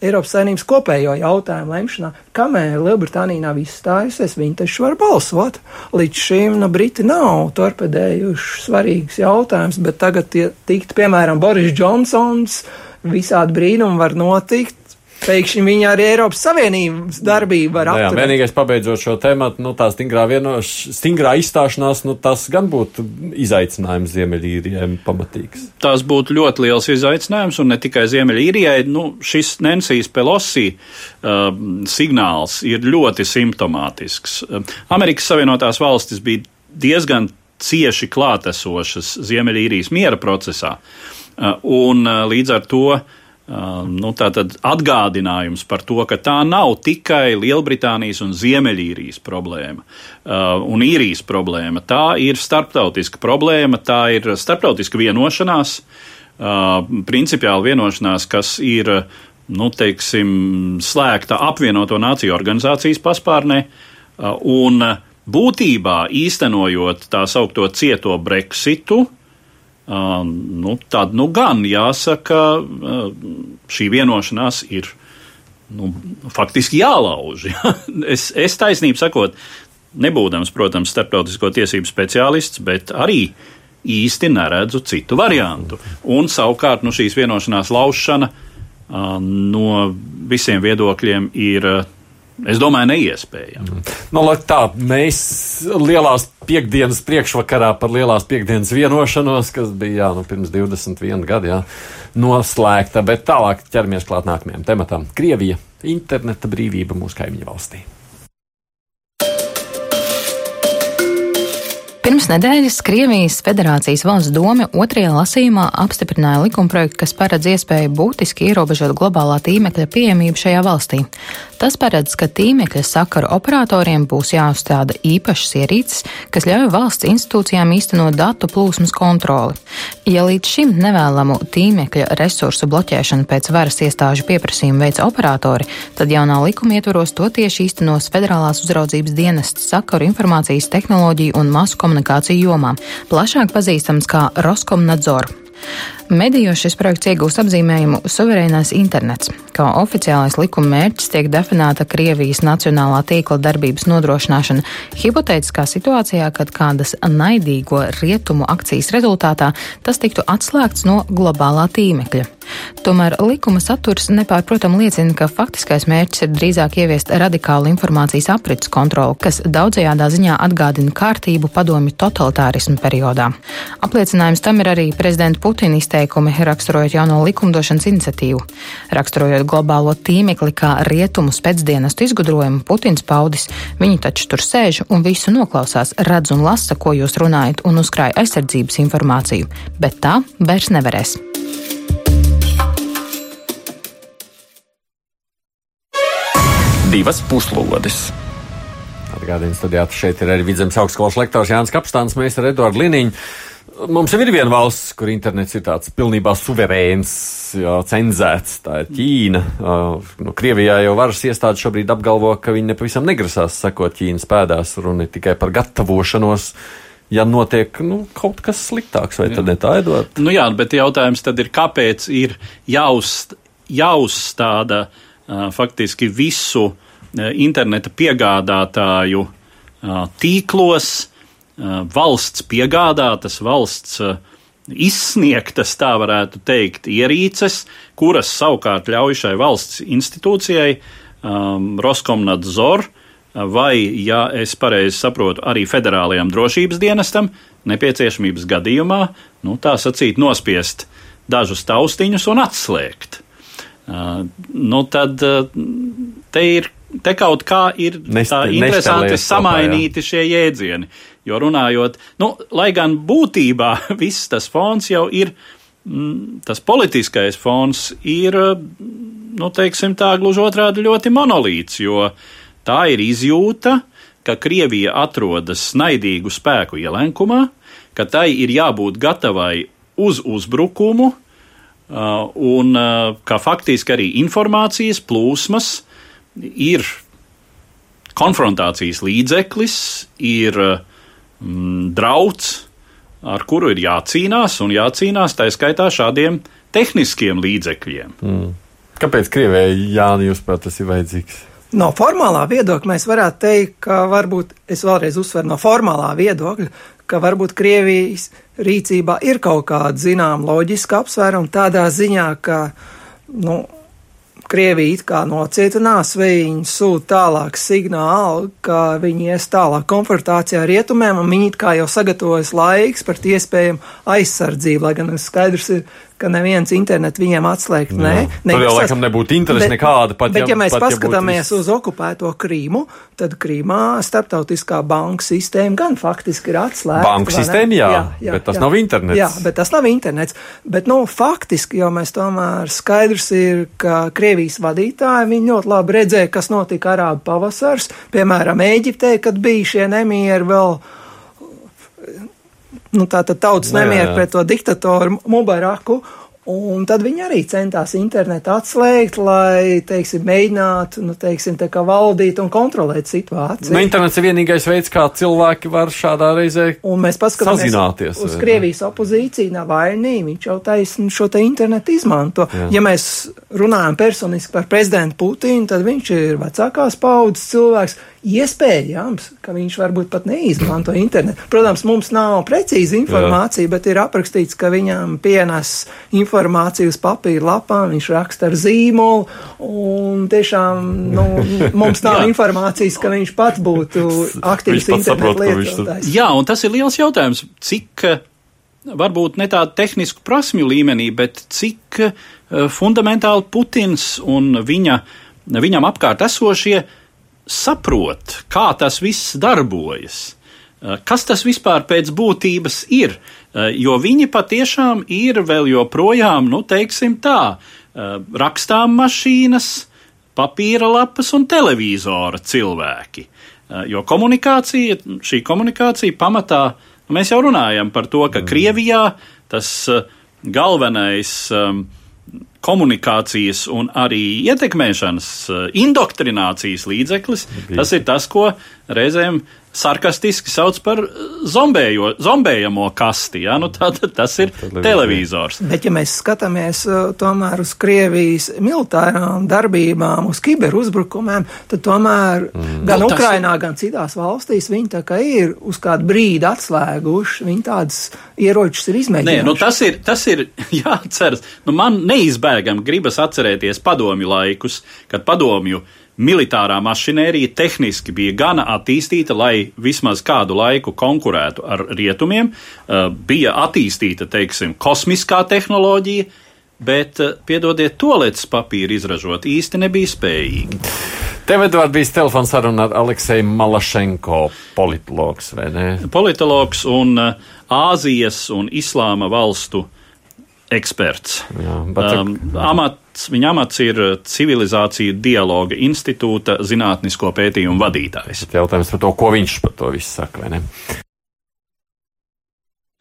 Eiropas Savienības kopējo jautājumu lemšanā. Kamēr Lielbritānija nav izstājusies, viņi taču var balsot. Līdz šim no Briti nav torpedējuši svarīgus jautājumus, bet tagad tikt, piemēram, Boris Džonsons, visādi brīnumi var notikt. Pēkšņi viņi arī Eiropas Savienības darbību var apturēt. Jā, vienīgais pabeidzot šo tēmatu, nu, tā stingrā, vienoš, stingrā izstāšanās, nu, tas gan būtu izaicinājums Ziemeļīrijai pamatīgs. Tas būtu ļoti liels izaicinājums, un ne tikai Ziemeļīrijai. Nu, šis Nensijas Pelosi uh, signāls ir ļoti simptomātisks. Uh, Amerikas Savienotās valstis bija diezgan cieši klātesošas Ziemeļīrijas miera procesā, uh, un uh, līdz ar to uh, nu, atgādinājums par to, ka tā nav tikai Lielbritānijas un Ziemeļīrijas problēma uh, un īrijas problēma. Tā ir starptautiska problēma, tā ir starptautiska vienošanās, uh, principiāla vienošanās, kas ir nu, teiksim, slēgta apvienoto nāciju organizācijas paspārnē. Uh, un būtībā īstenojot tā saukto cieto Brexitu, Uh, nu, tad nu gan jāsaka, uh, šī vienošanās ir nu, faktiski jālauž. Es, es taisnību sakot, nebūdams, protams, starptautisko tiesību speciālists, bet arī īsti neredzu citu variantu. Un savukārt nu, šīs vienošanās laušana uh, no visiem viedokļiem ir Es domāju, neiespējami. Mm. Nu, tā, mēs lielās piekdienas priekšvakarā par lielās piekdienas vienošanos, kas bija jā, nu, pirms 21 gadiem, noslēgta, bet tālāk ķeramies klāt nākamajam tematam - Krievija, interneta brīvība mūsu kaimiņu valstī. Pirms nedēļas Krievijas Federācijas valsts doma otrajā lasījumā apstiprināja likumprojektu, kas paredz iespēju būtiski ierobežot globālā tīmekļa pieejamību šajā valstī. Tas paredz, ka tīmekļa sakaru operatoriem būs jāuzstāda īpašas ierīces, kas ļauj valsts institūcijām īstenot datu plūsmas kontroli. Ja līdz šim nevēlamu tīmekļa resursu bloķēšanu pēc varas iestāžu pieprasījuma veids operatori, tad jaunā likuma ietvaros to tieši īstenos Federālās uzraudzības dienests sakaru informācijas tehnoloģiju un masu komunikāciju jomā, plašāk pazīstams kā Roskomnadzor. Medijos šis projekts iegūst apzīmējumu Suverēnais internets. Kā oficiālais likuma mērķis tiek definēta Krievijas nacionālā tīkla darbības nodrošināšana hipotētiskā situācijā, kad kādas naidīgo rietumu akcijas rezultātā tas tiktu atslēgts no globālā tīmekļa. Tomēr likuma saturs nepārprotam liecina, ka faktiskais mērķis ir drīzāk ieviest radikālu informācijas aprits kontroli, kas daudzajādā ziņā atgādina kārtību padomi totalitārismu periodā. Apliecinājums tam ir arī prezidenta Putina izteikums ieteikumi raksturojot jauno likumdošanas iniciatīvu. Raksturojot globālo tīmekli kā rietumu spēcdienestu izgudrojumu, Putins paudis, viņi taču tur sēž un visu noklausās, redz un lasa, ko jūs runājat, un uzkrāja aizsardzības informāciju, bet tā vairs nevarēs. Divas puslodes. Atgādījums studijā šeit ir arī Vidzemes augstskolas lektors Jānis Kapstāns, mēs ar Eduardu Liniņu. Mums jau ir viena valsts, kur internets ir tāds pilnībā suverēns, jā, cenzēts. Tā ir Ķīna. No Krievijā jau varas iestādes šobrīd apgalvo, ka viņi nepavisam negrasās sekot Ķīnas pēdās, runa ir tikai par gatavošanos. Ja notiek nu, kaut kas sliktāks, vai jā. tad ne tā, Edvards? Nu jā, bet jautājums tad ir, kāpēc ir jāuz, jāuzstāda uh, faktiski visu uh, interneta piegādātāju uh, tīklos, valsts piegādātas, valsts eh, izsniegtas, tā varētu teikt, ierīces, kuras savukārt ļauj šai valsts institūcijai, um, Roskomnadzor, eh, vai, ja es pareizi saprotu, arī federālajam drošības dienestam, nepieciešamības gadījumā, nu, tā sacīt, nospiest dažus taustiņus un atslēgt. Uh, nu, tad uh, te ir te kaut kā ir Nest, tā interesanti samainīti šie jēdzieni. Jo runājot, nu, lai gan būtībā viss tas fons jau ir, mm, tas politiskais fons ir, nu, teiksim tā, gluži otrādi ļoti monolīts, jo tā ir izjūta, ka Krievija atrodas naidīgu spēku ielenkumā, ka tai ir jābūt gatavai uz uzbrukumu, uh, un uh, ka faktiski arī informācijas plūsmas ir konfrontācijas līdzeklis, ir mm, drauds, ar kuru ir jācīnās, un jācīnās tā skaitā šādiem tehniskiem līdzekļiem. Mm. Kāpēc Krievijai, Jāni, jūs prāt, tas ir vajadzīgs? No formālā viedokļa mēs varētu teikt, ka varbūt, es vēlreiz uzsveru no formālā viedokļa, ka varbūt Krievijas rīcībā ir kaut kāda zinām loģiska apsvēruma tādā ziņā, ka, nu, Krievija it kā nocietinās, viņi sūta tālāk signālu, ka viņi ies tālāk konfrontācijā ar rietumiem, un viņi it kā jau sagatavojas laiks par iespējamu aizsardzību, lai gan skaidrs ir, ka neviens internetu viņiem atslēgt. Nē, ne, tur jau laikam nebūtu interesi bet, nekāda. Pat, bet, ja, ja mēs pat, paskatāmies ja uz okupēto Krīmu, tad Krīmā starptautiskā banka sistēma gan faktiski ir atslēgta. Banka sistēma, jā, jā, jā, bet tas jā, nav internets. Jā, bet tas nav internets. Bet, nu, faktiski jau mēs tomēr skaidrs ir, ka Krievijas vadītāji, viņi ļoti labi redzēja, kas notika Arābu pavasars, piemēram, Ēģiptē, kad bija šie nemieri vēl nu, tātad tautas nemieru pret to diktatoru Mubaraku. Un tad viņi arī centās internetu atslēgt, lai, teiksim, mēģinātu, nu, teiksim, tā kā valdīt un kontrolēt situāciju. Nu, internets ir vienīgais veids, kā cilvēki var šādā reizē un mēs sazināties. Uz Krievijas opozīciju nav vainīgi, viņš jau taisni šo te internetu izmanto. Jā. Ja mēs runājam personiski par prezidentu Putinu, tad viņš ir vecākās paudzes cilvēks. Iespējams, ka viņš varbūt pat neizmanto internetu. Protams, mums nav precīzi informācija, Jā. bet ir aprakstīts, ka viņam pienes informāciju uz papīra lapām, viņš raksta ar zīmolu, un tiešām nu, mums nav informācijas, ka viņš pats būtu aktīvs internetu lietotājs. Jā, un tas ir liels jautājums, cik varbūt ne tādu tehnisku prasmju līmenī, bet cik uh, fundamentāli Putins un viņa, viņam apkārt esošie saprot, kā tas viss darbojas. Eh, kas tas vispār pēc būtības ir? Eh, jo viņi patiešām ir vēl joprojām, nu, teiksim tā, eh, rakstām mašīnas, papīra lapas un televizora cilvēki. Jo komunikācija, šī komunikācija pamatā, mēs jau runājam par to, ka Krievijā tas galvenais um, komunikācijas un arī ietekmēšanas, eh, indoktrinācijas līdzeklis, tas ir tas, ko reizēm sarkastiski sauc par zombējo, zombējamo kasti. Ja? Nu, tā, tas ir televizors. Bet, ja mēs skatāmies uh, tomēr uz Krievijas militārām darbībām, uz kiberuzbrukumiem, tad tomēr mm. gan no, nu, Ukrainā, ir... gan citās valstīs viņi tā kā ir uz kādu brīdi atslēguši, viņi tādas ieročus ir izmēģinājuši. Nē, nu tas ir, tas ir jāatceras. Nu, man neizbēgami gribas atcerēties padomju laikus, kad padomju militārā mašinērija tehniski bija gana attīstīta, lai vismaz kādu laiku konkurētu ar rietumiem. Uh, bija attīstīta, teiksim, kosmiskā tehnoloģija, bet, uh, piedodiet, toaletes papīru izražot īsti nebija spējīgi. Tev, Edvard, bija telefons saruna ar Alekseju Malašenko, politologs, vai ne? Politologs un uh, Āzijas un Islāma valstu eksperts. Jā, bet, um, amats, viņa amats ir civilizāciju dialoga institūta zinātnisko pētījumu vadītājs. Jautājums par to, ko viņš par to visu saka, vai ne?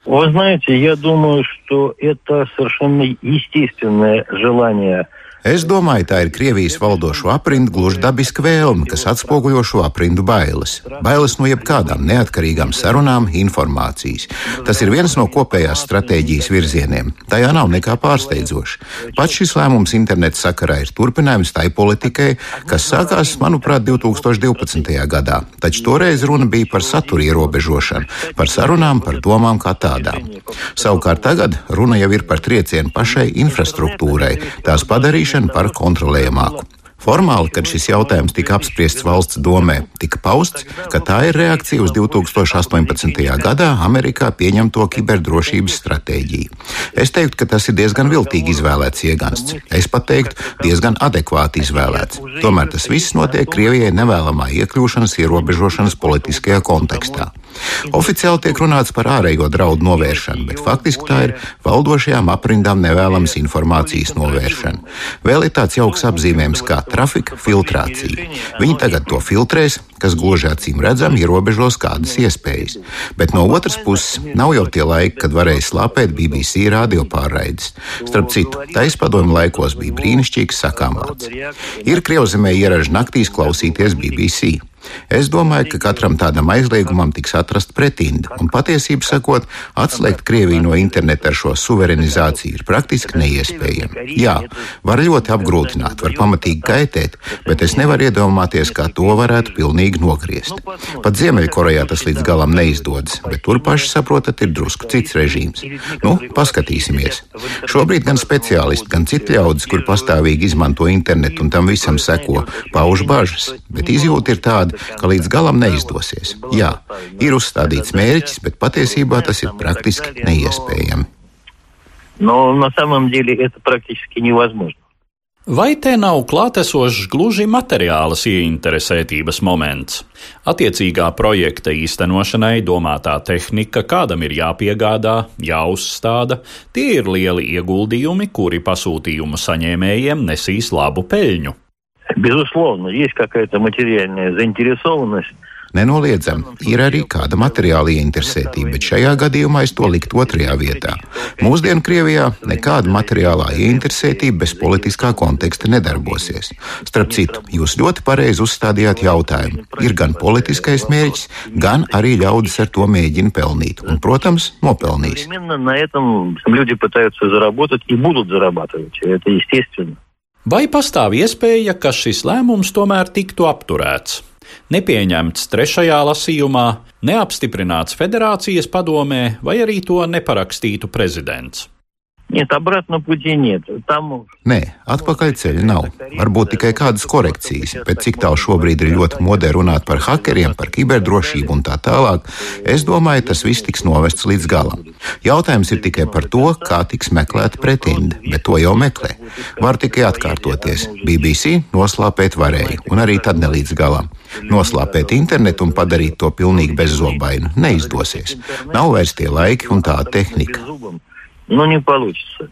Вы знаете, я думаю, что это совершенно естественное желание Es domāju, tā ir Krievijas valdošo aprindu gluži dabiska vēlme, kas atspoguļo šo aprindu bailes. Bailes no jebkādām neatkarīgām sarunām, informācijas. Tas ir viens no kopējās stratēģijas virzieniem. Tajā nav nekā pārsteidzoša. Pats šis lēmums interneta sakarā ir turpinājums tai politikai, kas sākās, manuprāt, 2012. gadā. Taču toreiz runa bija par satura ierobežošanu, par sarunām, par domām kā tādām. Savukārt tagad runa jau ir par triecienu pašai infrastruktūrai, tās padarīšanu padarīšanu par kontrolējamāku. Formāli, kad šis jautājums tika apspriests valsts domē, tika pausts, ka tā ir reakcija uz 2018. gadā Amerikā pieņemto kiberdrošības stratēģiju. Es teiktu, ka tas ir diezgan viltīgi izvēlēts iegansts. Es pat teiktu, diezgan adekvāti izvēlēts. Tomēr tas viss notiek Krievijai nevēlamā iekļūšanas ierobežošanas politiskajā kontekstā. Oficiāli tiek runāts par ārējo draudu novēršanu, bet faktiski tā ir valdošajām aprindām nevēlamas informācijas novēršana. Vēl ir tāds jauks apzīmējums kā trafika filtrācija. Viņi tagad to filtrēs, kas gluži acīm redzami ierobežos kādas iespējas. Bet no otras puses, nav jau tie laiki, kad varēja slāpēt BBC radiopārraides. Starp citu, taispadomu laikos bija brīnišķīgs sakāmvārds. Ir Krievzemē ieraža naktīs klausīties BBC. Es domāju, ka katram tādam aizliegumam tiks atrast pretinda, un patiesību sakot, atslēgt Krieviju no interneta ar šo suverenizāciju ir praktiski neiespējami. Jā, var ļoti apgrūtināt, var pamatīgi kaitēt, bet es nevaru iedomāties, kā to varētu pilnīgi nogriezt. Pat Ziemeļkorejā tas līdz galam neizdodas, bet tur paši saprotat, ir drusku cits režīms. Nu, paskatīsimies. Šobrīd gan speciālisti, gan citi ļaudis, kur pastāvīgi izmanto internetu un tam visam seko, pauž bažas, bet izjūta ir tāda, ka līdz galam neizdosies. Jā, ir uzstādīts mērķis, bet patiesībā tas ir praktiski neiespējami. Но на самом деле это практически невозможно. Vai te nav klātesošs gluži materiālas ieinteresētības moments? Attiecīgā projekta īstenošanai domātā tehnika kādam ir jāpiegādā, jāuzstāda, tie ir lieli ieguldījumi, kuri pasūtījumu saņēmējiem nesīs labu peļņu. Безусловно, есть какая-то материальная заинтересованность. Nenoliedzami, ir arī kāda materiāla ieinteresētība, bet šajā gadījumā es to liktu otrajā vietā. Mūsdienu Krievijā nekāda materiālā ieinteresētība bez politiskā konteksta nedarbosies. Starp citu, jūs ļoti pareizi uzstādījāt jautājumu. Ir gan politiskais mērķis, gan arī ļaudis ar to mēģina pelnīt. Un, protams, nopelnīs. Vai pastāv iespēja, ka šis lēmums tomēr tiktu apturēts? Nepieņemts trešajā lasījumā, neapstiprināts federācijas padomē vai arī to neparakstītu prezidents. Нет, обратно пути нет. Там Nē, atpakaļ ceļa nav. Varbūt tikai kādas korekcijas, bet cik tālu šobrīd ir ļoti modē runāt par hakeriem, par kiberdrošību un tā tālāk, es domāju, tas viss tiks novests līdz galam. Jautājums ir tikai par to, kā tiks meklēta pretinda, bet to jau meklē. Var tikai atkārtoties. BBC noslāpēt varēja, un arī tad ne līdz galam. Noslāpēt internetu un padarīt to pilnīgi bezzobainu neizdosies. Nav vairs tie laiki un tā tehnika. зубом. Но не получится.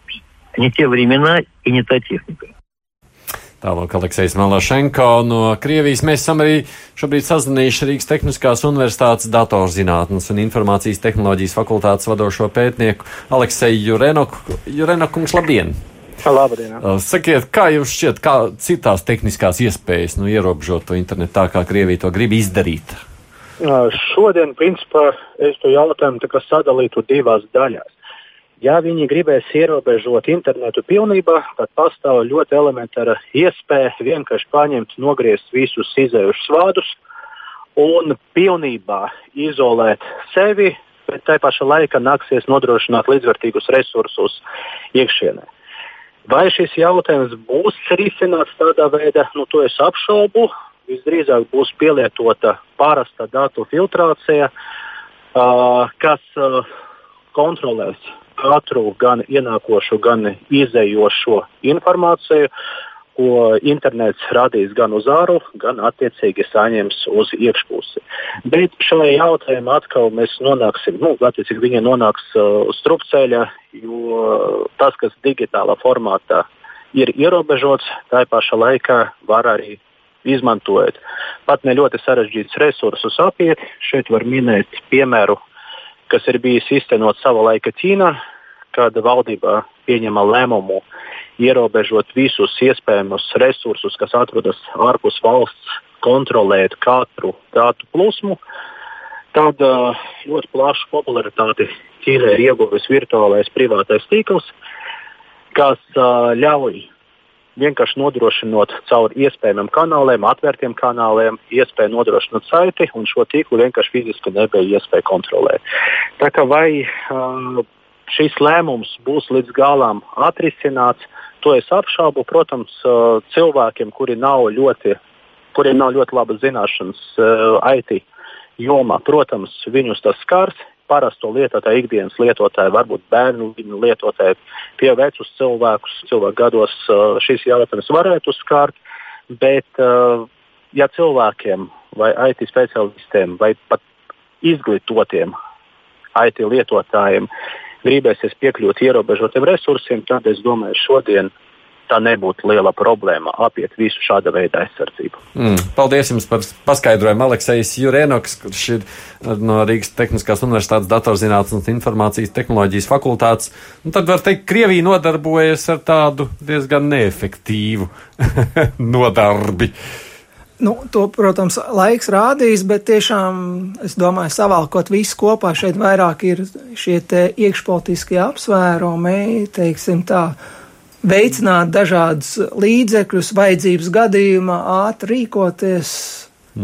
Не те времена и не та техника. Tālāk Aleksis Malašenko no Krievijas. Mēs esam arī šobrīd sazvanījuši Rīgas Tehniskās Universitātes datorzinātnes un informācijas tehnoloģijas fakultātes vadošo pētnieku Alekseju Jurenoku. Jurenokungs, labdien! Labdien! Uh, Sakiet, kā jums šķiet, kā citās tehniskās iespējas nu, ierobežot to internetu tā, kā Krievija to grib izdarīt? Uh, Šodien, principā, es to jautājumu tā kā sadalītu divās daļās. Ja viņi gribēs ierobežot internetu pilnībā, tad pastāv ļoti elementāra iespēja vienkārši paņemt, nogriezt visus izējušus vārdus un pilnībā izolēt sevi, bet tai pašā laikā nāksies nodrošināt līdzvērtīgus resursus iekšienē. Vai šis jautājums būs risināts tādā veidā, nu, to es apšaubu. Visdrīzāk būs pielietota parasta datu filtrācija, uh, kas uh, kontrolēs katru gan ienākošo, gan izējošo informāciju, ko internets radīs gan uz āru, gan attiecīgi saņems uz iekšpusi. Bet šajā jautājumā atkal mēs nonāksim, nu, attiecīgi viņi nonāks uh, uz strupceļa, jo tas, kas digitālā formātā ir ierobežots, tā pašā laikā var arī izmantojot pat ne ļoti sarežģītus resursus apiet. Šeit var minēt piemēru, kas ir bijis iztenot sava laika Ķīnā, kad valdībā pieņema lēmumu ierobežot visus iespējamus resursus, kas atrodas ārpus valsts, kontrolēt katru datu plūsmu. Tad uh, ļoti plašu popularitāti Ķīnai ir ieguvis virtuālais privātais tīkls, kas uh, ļauj vienkārši nodrošinot caur iespējamiem kanāliem, atvērtiem kanāliem, iespēju nodrošināt saiti, un šo tīklu vienkārši fiziski nebija iespēja kontrolēt. Tā kā vai uh, šis lēmums būs līdz galam atrisināts, to es apšaubu. Protams, cilvēkiem, kuri nav ļoti, kuriem nav ļoti labas zināšanas IT jomā, protams, viņus tas skars. Parasto lietotāju, ikdienas lietotāju, varbūt bērnu lietotāju, pie vecus cilvēkus, cilvēku gados šis jautājums varētu skart. Bet, ja cilvēkiem vai IT specialistiem vai pat izglītotiem IT lietotājiem gribēsies piekļūt ierobežotiem resursiem, tad es domāju, šodien tā nebūtu liela problēma apiet visu šāda veida aizsardzību. Mm, paldies jums par paskaidrojumu, Aleksis Jurēnoks, kurš ir no Rīgas Tehniskās Universitātes datorzinātnes un informācijas tehnoloģijas fakultātes. Un tad var teikt, Krievija nodarbojas ar tādu diezgan neefektīvu nodarbi. Nu, to, protams, laiks rādīs, bet tiešām, es domāju, savalkot visu kopā, šeit vairāk ir šie iekšpolitiskie apsvērumi, teiksim tā, veicināt dažādus līdzekļus, vajadzības gadījumā, ātri rīkoties,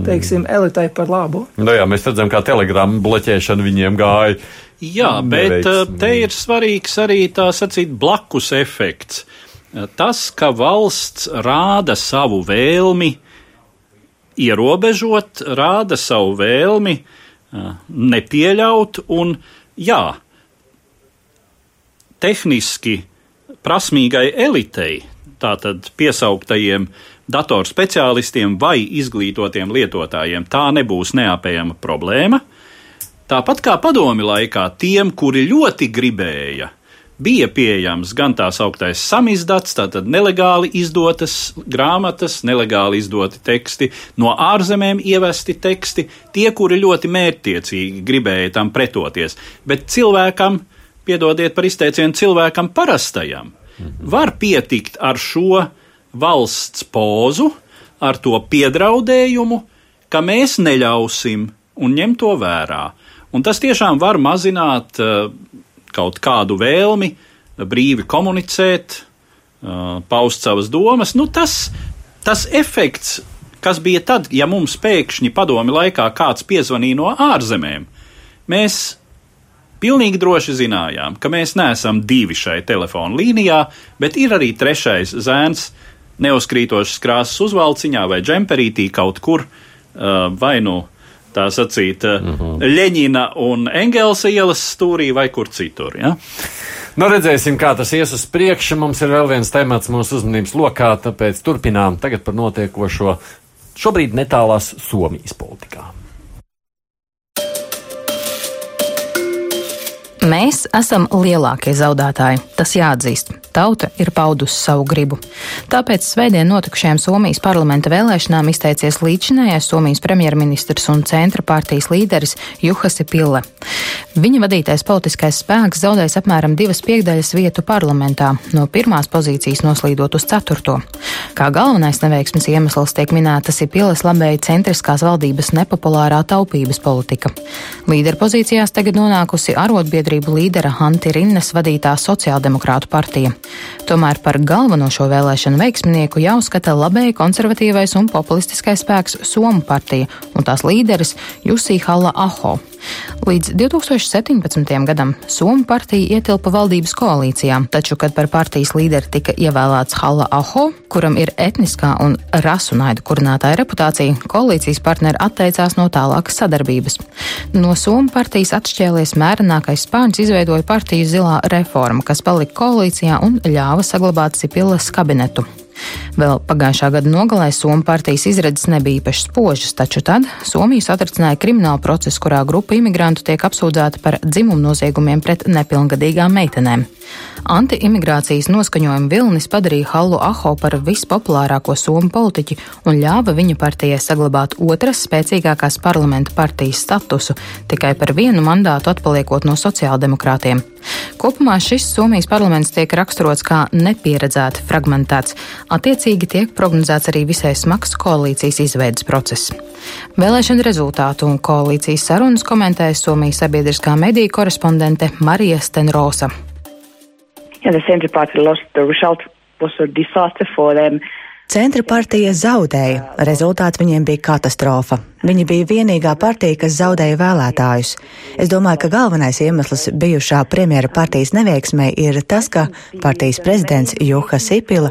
teiksim, elitai par labu. Nu jā, mēs redzam, kā telegrāma bloķēšana viņiem gāja. Jā, bet neveiksmi. te ir svarīgs arī tā sacīt blakus efekts. Tas, ka valsts rāda savu vēlmi, uh, ierobežot, rāda savu vēlmi nepieļaut un, jā, tehniski prasmīgai elitei, tātad piesauktajiem datorspeciālistiem vai izglītotiem lietotājiem, tā nebūs neapējama problēma. Tāpat kā padomi laikā, tiem, kuri ļoti gribēja bija pieejams gan tās augtais samizdats, tātad nelegāli izdotas grāmatas, nelegāli izdoti teksti, no ārzemēm ievesti teksti, tie, kuri ļoti mērķtiecīgi gribēja tam pretoties. Bet cilvēkam, piedodiet par izteicienu, cilvēkam parastajam, var pietikt ar šo valsts pozu, ar to piedraudējumu, ka mēs neļausim un ņem to vērā. Un tas tiešām var mazināt uh, kaut kādu vēlmi brīvi komunicēt, paust savas domas. Nu, tas, tas efekts, kas bija tad, ja mums pēkšņi padomi laikā kāds piezvanīja no ārzemēm, mēs pilnīgi droši zinājām, ka mēs neesam divi šai telefona līnijā, bet ir arī trešais zēns neuzkrītošas krāsas uzvalciņā vai džemperītī kaut kur vai nu tā sacīt, mm -hmm. Leņķina un Engelsa ielas stūrī vai kur citur. Ja? Nu, redzēsim, kā tas ies uz priekšu. Mums ir vēl viens temats mūsu uzmanības lokā, tāpēc turpinām tagad par notiekošo šobrīd netālās Somijas politikā. Mēs esam lielākie zaudētāji, tas jāatzīst. Tauta ir paudusi savu gribu. Tāpēc svētdien notikušajām Somijas parlamenta vēlēšanām izteicies līdzinājais Somijas premjerministrs un centra partijas līderis Juhasi Pille. Viņa vadītais politiskais spēks zaudējis apmēram divas piekdaļas vietu parlamentā, no pirmās pozīcijas noslīdot uz ceturto. Kā galvenais neveiksmes iemesls tiek minētas ir Piles labēji centriskās valdības nepopulārā taupības politika. Līderpozīcijās tagad nonākusi arotbiedrību līdera Hanti Rinnes vadītā sociāldemokrātu partija. Tomēr par galveno šo vēlēšanu veiksminieku jau skata labēji konservatīvais un populistiskais spēks Somu partija un tās līderis Jusī Halla Aho. Līdz 2017. gadam Somu partija ietilpa valdības koalīcijā, taču, kad par partijas līderi tika ievēlēts Halla Aho, kuram ir etniskā un rasu naida kurinātāja reputācija, koalīcijas partneri atteicās no tālākas sadarbības. No Somu partijas atšķēlies mērenākais spārns izveidoja partiju Zilā reforma, kas palika koalīcijā un ļāva saglabāt Sipilas kabinetu. Vēl pagājušā gada nogalē Somijas partijas izredzes nebija īpaši spožas, taču tad Somija satricināja kriminālu procesu, kurā grupa imigrantu tiek apsūdzēta par dzimumu noziegumiem pret nepilngadīgām meitenēm. Anti-imigrācijas noskaņojuma vilnis padarīja Hallu Aho par vispopulārāko somu politiķi un ļāva viņa partijai saglabāt otras spēcīgākās parlamenta partijas statusu, tikai par vienu mandātu atpaliekot no sociāldemokrātiem. Kopumā šis Somijas parlaments tiek raksturots kā nepieredzēti fragmentēts, attiecīgi tiek prognozēts arī visai smags koalīcijas izveidas process. Vēlēšana rezultātu un koalīcijas sarunas komentēja Somijas sabiedriskā mediju korespondente Marija Stenrosa. Yeah. Centra partija zaudēja, rezultāts viņiem bija katastrofa. Viņi bija vienīgā partija, kas zaudēja vēlētājus. Es domāju, ka galvenais iemesls bijušā premjera partijas neveiksmē ir tas, ka partijas prezidents Juha Sipila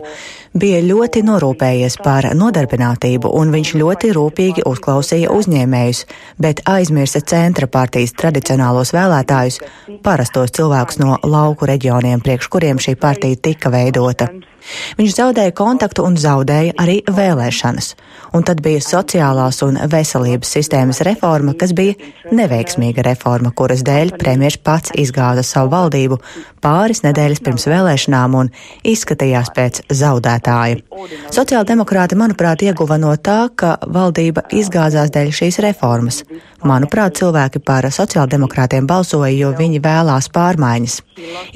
bija ļoti norūpējies par nodarbinātību, un viņš ļoti rūpīgi uzklausīja uzņēmējus, bet aizmirsa centra partijas tradicionālos vēlētājus, parastos cilvēkus no lauku reģioniem, priekš kuriem šī partija tika veidota. Viņš zaudēja kontaktu un zaudēja arī vēlēšanas. Un tad bija sociālās un veselības veselības sistēmas reforma, kas bija neveiksmīga reforma, kuras dēļ premjerministrs pats izgāza savu valdību pāris nedēļas pirms vēlēšanām un izskatījās pēc zaudētāja. Sociāldemokrāti, manuprāt, ieguva no tā, ka valdība izgāzās dēļ šīs reformas. Manuprāt, cilvēki par sociāldemokrātiem balsoja, jo viņi vēlās pārmaiņas.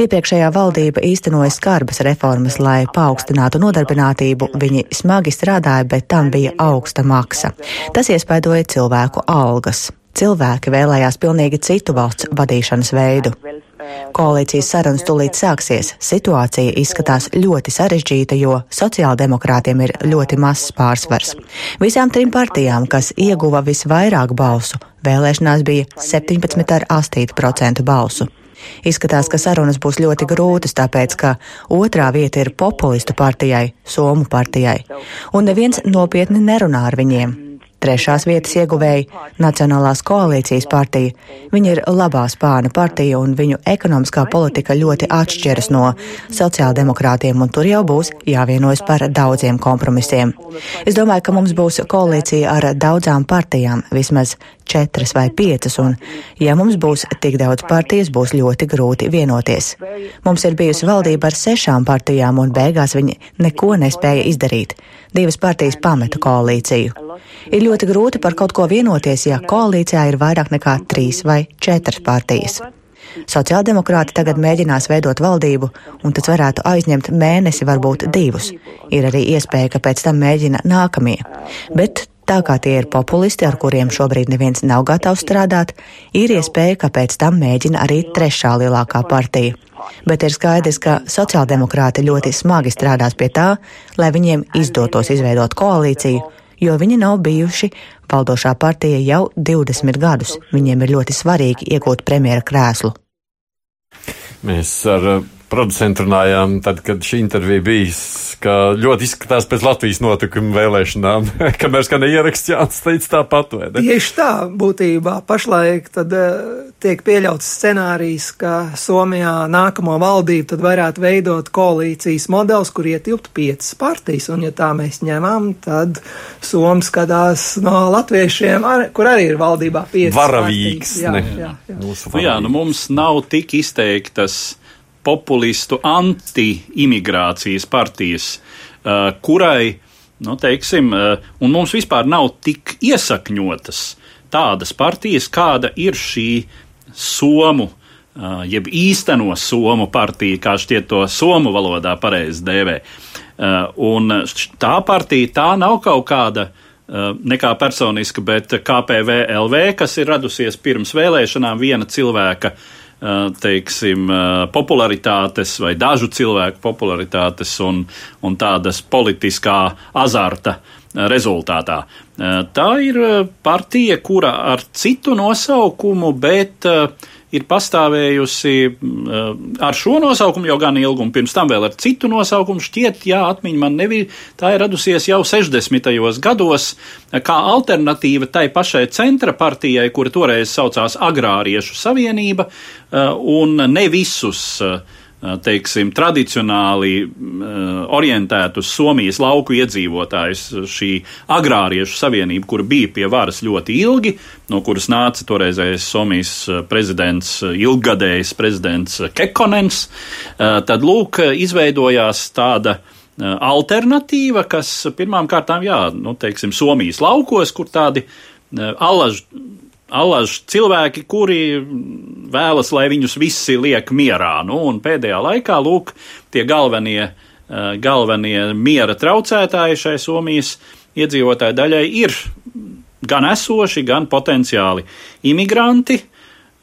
Iepriekšējā valdība īstenoja skarbas reformas, lai paaugstinātu nodarbinātību. Viņi smagi strādāja, bet tam bija augsta maksa. Tas iespaidoja cilvēku algas. Cilvēki vēlējās pilnīgi citu valsts vadīšanas veidu. Koalīcijas sarunas tūlīt sāksies. Situācija izskatās ļoti sarežģīta, jo sociāldemokrātiem ir ļoti mazs pārsvars. Visām trim partijām, kas ieguva visvairāk balsu, vēlēšanās bija 17,8% balsu. Izskatās, ka sarunas būs ļoti grūtas, tāpēc, ka otrā vieta ir populistu partijai, Somu partijai, un neviens nopietni nerunā ar viņiem. Trešās vietas ieguvēji - Nacionālās koalīcijas partija. Viņa ir labā spāna partija un viņu ekonomiskā politika ļoti atšķiras no sociāldemokrātiem, un tur jau būs jāvienojas par daudziem kompromisiem. Es domāju, ka mums būs koalīcija ar daudzām partijām, vismaz četras vai piecas, un ja mums būs tik daudz partijas, būs ļoti grūti vienoties. Mums ir bijusi valdība ar sešām partijām, un beigās viņi neko nespēja izdarīt. Divas partijas pameta koalīciju. Ir ļoti grūti par kaut ko vienoties, ja koalīcijā ir vairāk nekā trīs vai četras partijas. Sociāldemokrāti tagad mēģinās veidot valdību, un tas varētu aizņemt mēnesi, varbūt divus. Ir arī iespēja, ka pēc tam mēģina nākamie. Bet Tā kā tie ir populisti, ar kuriem šobrīd neviens nav gatavs strādāt, ir iespēja, ka pēc tam mēģina arī trešā lielākā partija. Bet ir skaidrs, ka sociāldemokrāti ļoti smagi strādās pie tā, lai viņiem izdotos izveidot koalīciju, jo viņi nav bijuši valdošā partija jau 20 gadus. Viņiem ir ļoti svarīgi iegūt premjera krēslu. Mēs ar producentu runājām, tad, kad šī intervija bija, ka ļoti izskatās pēc Latvijas notikuma vēlēšanām. Kamēr skan ieraksts, Jānis teica tāpat? Tieši tā, būtībā pašlaik tad uh, tiek pieļauts scenārijs, ka Somijā nākamo valdību tad varētu veidot koalīcijas modelis, kur ietilptu piecas partijas, un ja tā mēs ņemam, tad Soms skatās no latviešiem, ar, kur arī ir valdībā piecas Varavīgs, partijas. Jā, ne? jā, jā. Mūsu Nu, jā, nu mums nav tik izteiktas populistu anti-imigrācijas partijas, uh, kurai, nu, teiksim, uh, un mums vispār nav tik iesakņotas tādas partijas, kāda ir šī Somu, uh, jeb īsteno Somu partija, kā šķiet to Somu valodā pareizi dēvē. Uh, un tā partija, tā nav kaut kāda nekā personiska, bet KPVLV, kas ir radusies pirms vēlēšanām viena cilvēka, uh, teiksim, popularitātes vai dažu cilvēku popularitātes un, un tādas politiskā azarta rezultātā. Tā ir partija, kura ar citu nosaukumu, bet ir pastāvējusi uh, ar šo nosaukumu jau gan ilgu, un pirms tam vēl ar citu nosaukumu. Šķiet, jā, atmiņa man nebija. Tā ir radusies jau 60. gados uh, kā alternatīva tai pašai centra partijai, kura toreiz saucās Agrāriešu Savienība, uh, un ne visus. Uh, teiksim, tradicionāli uh, orientētus Somijas lauku iedzīvotājus, šī agrāriešu savienība, kur bija pie varas ļoti ilgi, no kuras nāca toreizējais Somijas prezidents, ilggadējs prezidents Kekonens, tad lūk, izveidojās tāda alternatīva, kas pirmām kārtām, jā, nu, teiksim, Somijas laukos, kur tādi alaži allaž cilvēki, kuri vēlas, lai viņus visi liek mierā. Nu, un pēdējā laikā, lūk, tie galvenie, eh, galvenie miera traucētāji šai Somijas iedzīvotāju daļai ir gan esoši, gan potenciāli imigranti.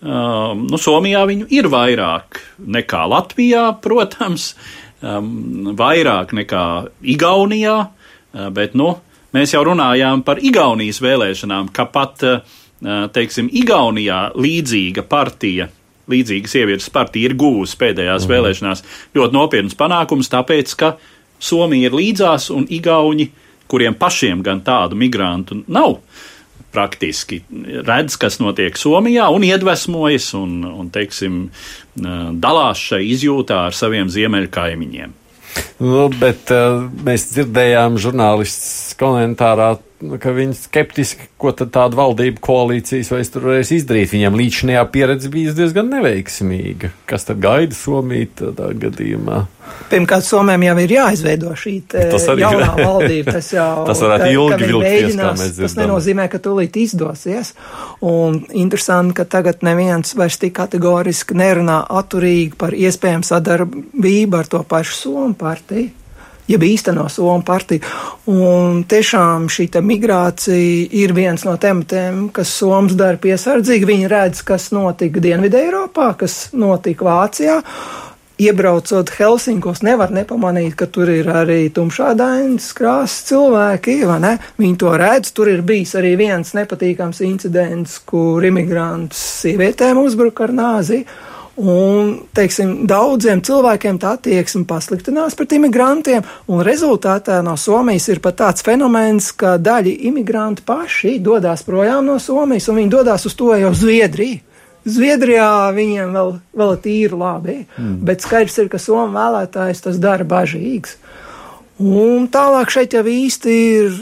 Um, nu, Somijā viņu ir vairāk nekā Latvijā, protams, vairāk nekā Igaunijā, uh, bet nu, mēs jau runājām par Igaunijas vēlēšanām, ka pat uh, teiksim, Igaunijā līdzīga partija, līdzīga sievietes partija ir guvusi pēdējās mhm. vēlēšanās ļoti nopietnus panākumus, tāpēc, ka Somija ir līdzās un Igauni, kuriem pašiem gan tādu migrantu nav, praktiski redz, kas notiek Somijā un iedvesmojas un, un teiksim, dalās šai izjūtā ar saviem ziemeļu kaimiņiem. Nu, bet uh, mēs dzirdējām žurnālists komentārā nu, ka viņi skeptiski, ko tad tāda valdība koalīcijas vairs tur varēs izdarīt. Viņiem līdzinājā pieredze bija diezgan neveiksmīga. Kas tad gaida Somiju tādā gadījumā? Pirmkārt, Somijam jau ir jāizveido šī jaunā valdība. Tas jau tas varētu ka, ilgi vilkties, kā mēs dzirdam. Tas nenozīmē, ka tūlīt izdosies. Un interesanti, ka tagad neviens vairs tik kategoriski nerunā atturīgi par iespējamu sadarbību ar to pašu Somu partiju jeb īsteno Somu partiju. Un tiešām šī migrācija ir viens no tematiem, kas Somas dara piesardzīgi. Viņi redz, kas notika Dienvidē Eiropā, kas notika Vācijā. Iebraucot Helsinkos, nevar nepamanīt, ka tur ir arī tumšādainas krāsas cilvēki, vai ne? Viņi to redz. Tur ir bijis arī viens nepatīkams incidents, kur imigrants sievietēm uzbruka ar nāzi. Un, teiksim, daudziem cilvēkiem tā attieksme pasliktinās pret imigrantiem, un rezultātā no Somijas ir pat tāds fenomens, ka daļa imigrantu paši dodas projām no Somijas, un viņi dodas uz to jau Zviedriju. Zviedrijā viņiem vēl, vēl ir labi, mm. bet skaidrs ir, ka Somijas vēlētājs tas dara bažīgs. Un tālāk šeit jau īsti ir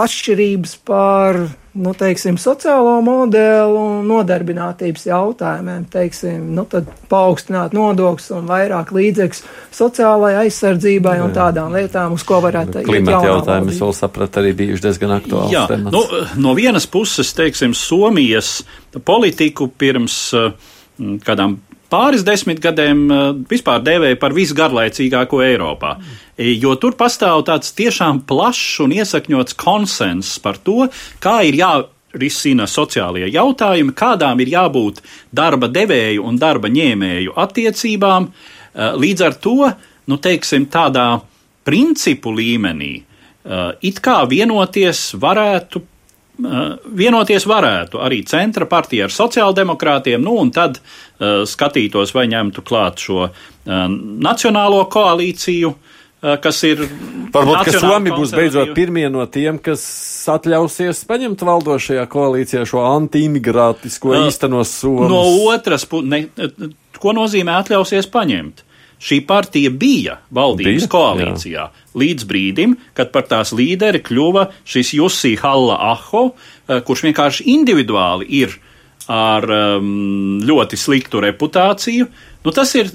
atšķirības par nu, teiksim, sociālo modeli un nodarbinātības jautājumiem, teiksim, nu, tad paaugstināt nodokļus un vairāk līdzekļus sociālajai aizsardzībai un tādām lietām, uz ko varētu iet Klimata jautājumi, es vēl sapratu, arī bijuši diezgan aktuāli. Jā, temats. nu, no vienas puses, teiksim, Somijas politiku pirms kādām pāris desmitgadēm eh, vispār dēvēja par visgarlaicīgāko Eiropā. E, jo tur pastāv tāds tiešām plašs un iesakņots konsens par to, kā ir jārisina sociālie jautājumi, kādām ir jābūt darba devēju un darba ņēmēju attiecībām. E, līdz ar to, nu, teiksim, tādā principu līmenī, e, it kā vienoties varētu vienoties varētu arī centra partija ar sociāldemokrātiem, nu un tad uh, skatītos, vai ņemtu klāt šo uh, nacionālo koalīciju, kas ir. Varbūt, ka Somi būs beidzot pirmie no tiem, kas atļausies paņemt valdošajā koalīcijā šo antiimigrātisko īstenos somas. No otras puses, ko nozīmē atļausies paņemt? Šī partija bija valdības bija? koalīcijā jā. līdz brīdim, kad par tās līderi kļuva šis Jussi Halla Aho, eh, kurš vienkārši individuāli ir ar um, ļoti sliktu reputāciju. Nu, tas ir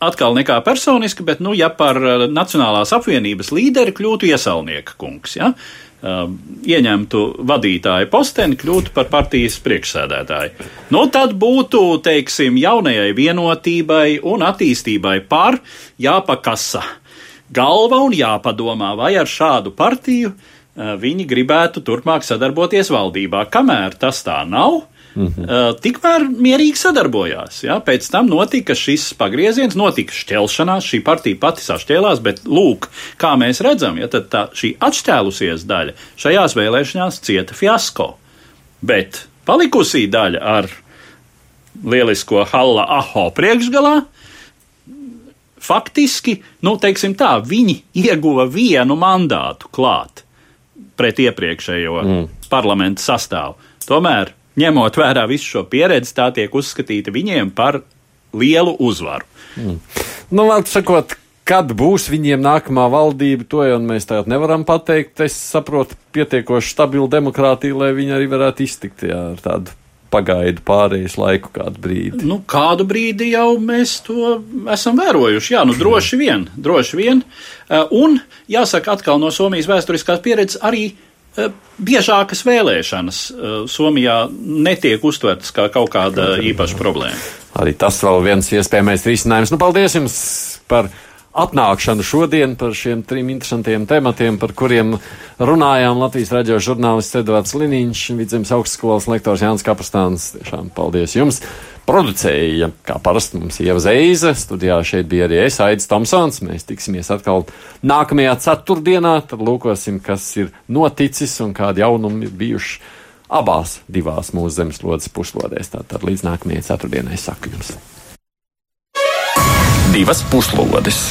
atkal nekā personiski, bet, nu, ja par eh, Nacionālās apvienības līderi kļūtu iesaulnieka kungs, ja, uh, ieņemtu vadītāju posteni, kļūtu par partijas priekšsēdētāju. Nu, tad būtu, teiksim, jaunajai vienotībai un attīstībai par jāpakasa galva un jāpadomā, vai ar šādu partiju uh, viņi gribētu turpmāk sadarboties valdībā. Kamēr tas tā nav, -hmm. uh, tikmēr mierīgi sadarbojās. Ja? Pēc tam notika šis pagrieziens, notika šķelšanās, šī partija pati sašķēlās, bet lūk, kā mēs redzam, ja tā, šī atšķēlusies daļa šajās vēlēšanās cieta fiasko. Bet palikusī daļa ar lielisko Halla Aho priekšgalā. Faktiski, nu, teiksim tā, viņi ieguva vienu mandātu klāt pret iepriekšējo mm. parlamentu sastāvu. Tomēr ņemot vērā visu šo pieredzi, tā tiek uzskatīta viņiem par lielu uzvaru. Mm. Nu, vārds sakot, kad būs viņiem nākamā valdība, to jau mēs tagad nevaram pateikt. Es saprotu, pietiekoši stabila demokrātija, lai viņi arī varētu iztikt jā, ar tādu pagaidu pārējais laiku kādu brīdi. Nu, kādu brīdi jau mēs to esam vērojuši. Jā, nu droši vien, droši vien. Uh, un jāsaka atkal no Somijas vēsturiskās pieredzes arī biežākas vēlēšanas eh, Somijā netiek uztvertas kā kaut kāda īpaša problēma. Arī tas vēl viens iespējamais risinājums. Nu, paldies jums par atnākšanu šodien par šiem trim interesantiem tematiem, par kuriem runājām Latvijas raidījuma žurnālists Edvards Liniņš, Vidzemes augstskolas lektors Jānis Kapustāns. Tiešām paldies jums! Producēja, kā parasti mums Ieva Zeize, studijā šeit bija arī es, Aidis Tomsons. Mēs tiksimies atkal nākamajā ceturtdienā, tad lūkosim, kas ir noticis un kādi jaunumi ir bijuši abās divās mūsu zemeslodes puslodēs. Tātad līdz nākamajai ceturtdienai saku jums. Divas puslodes!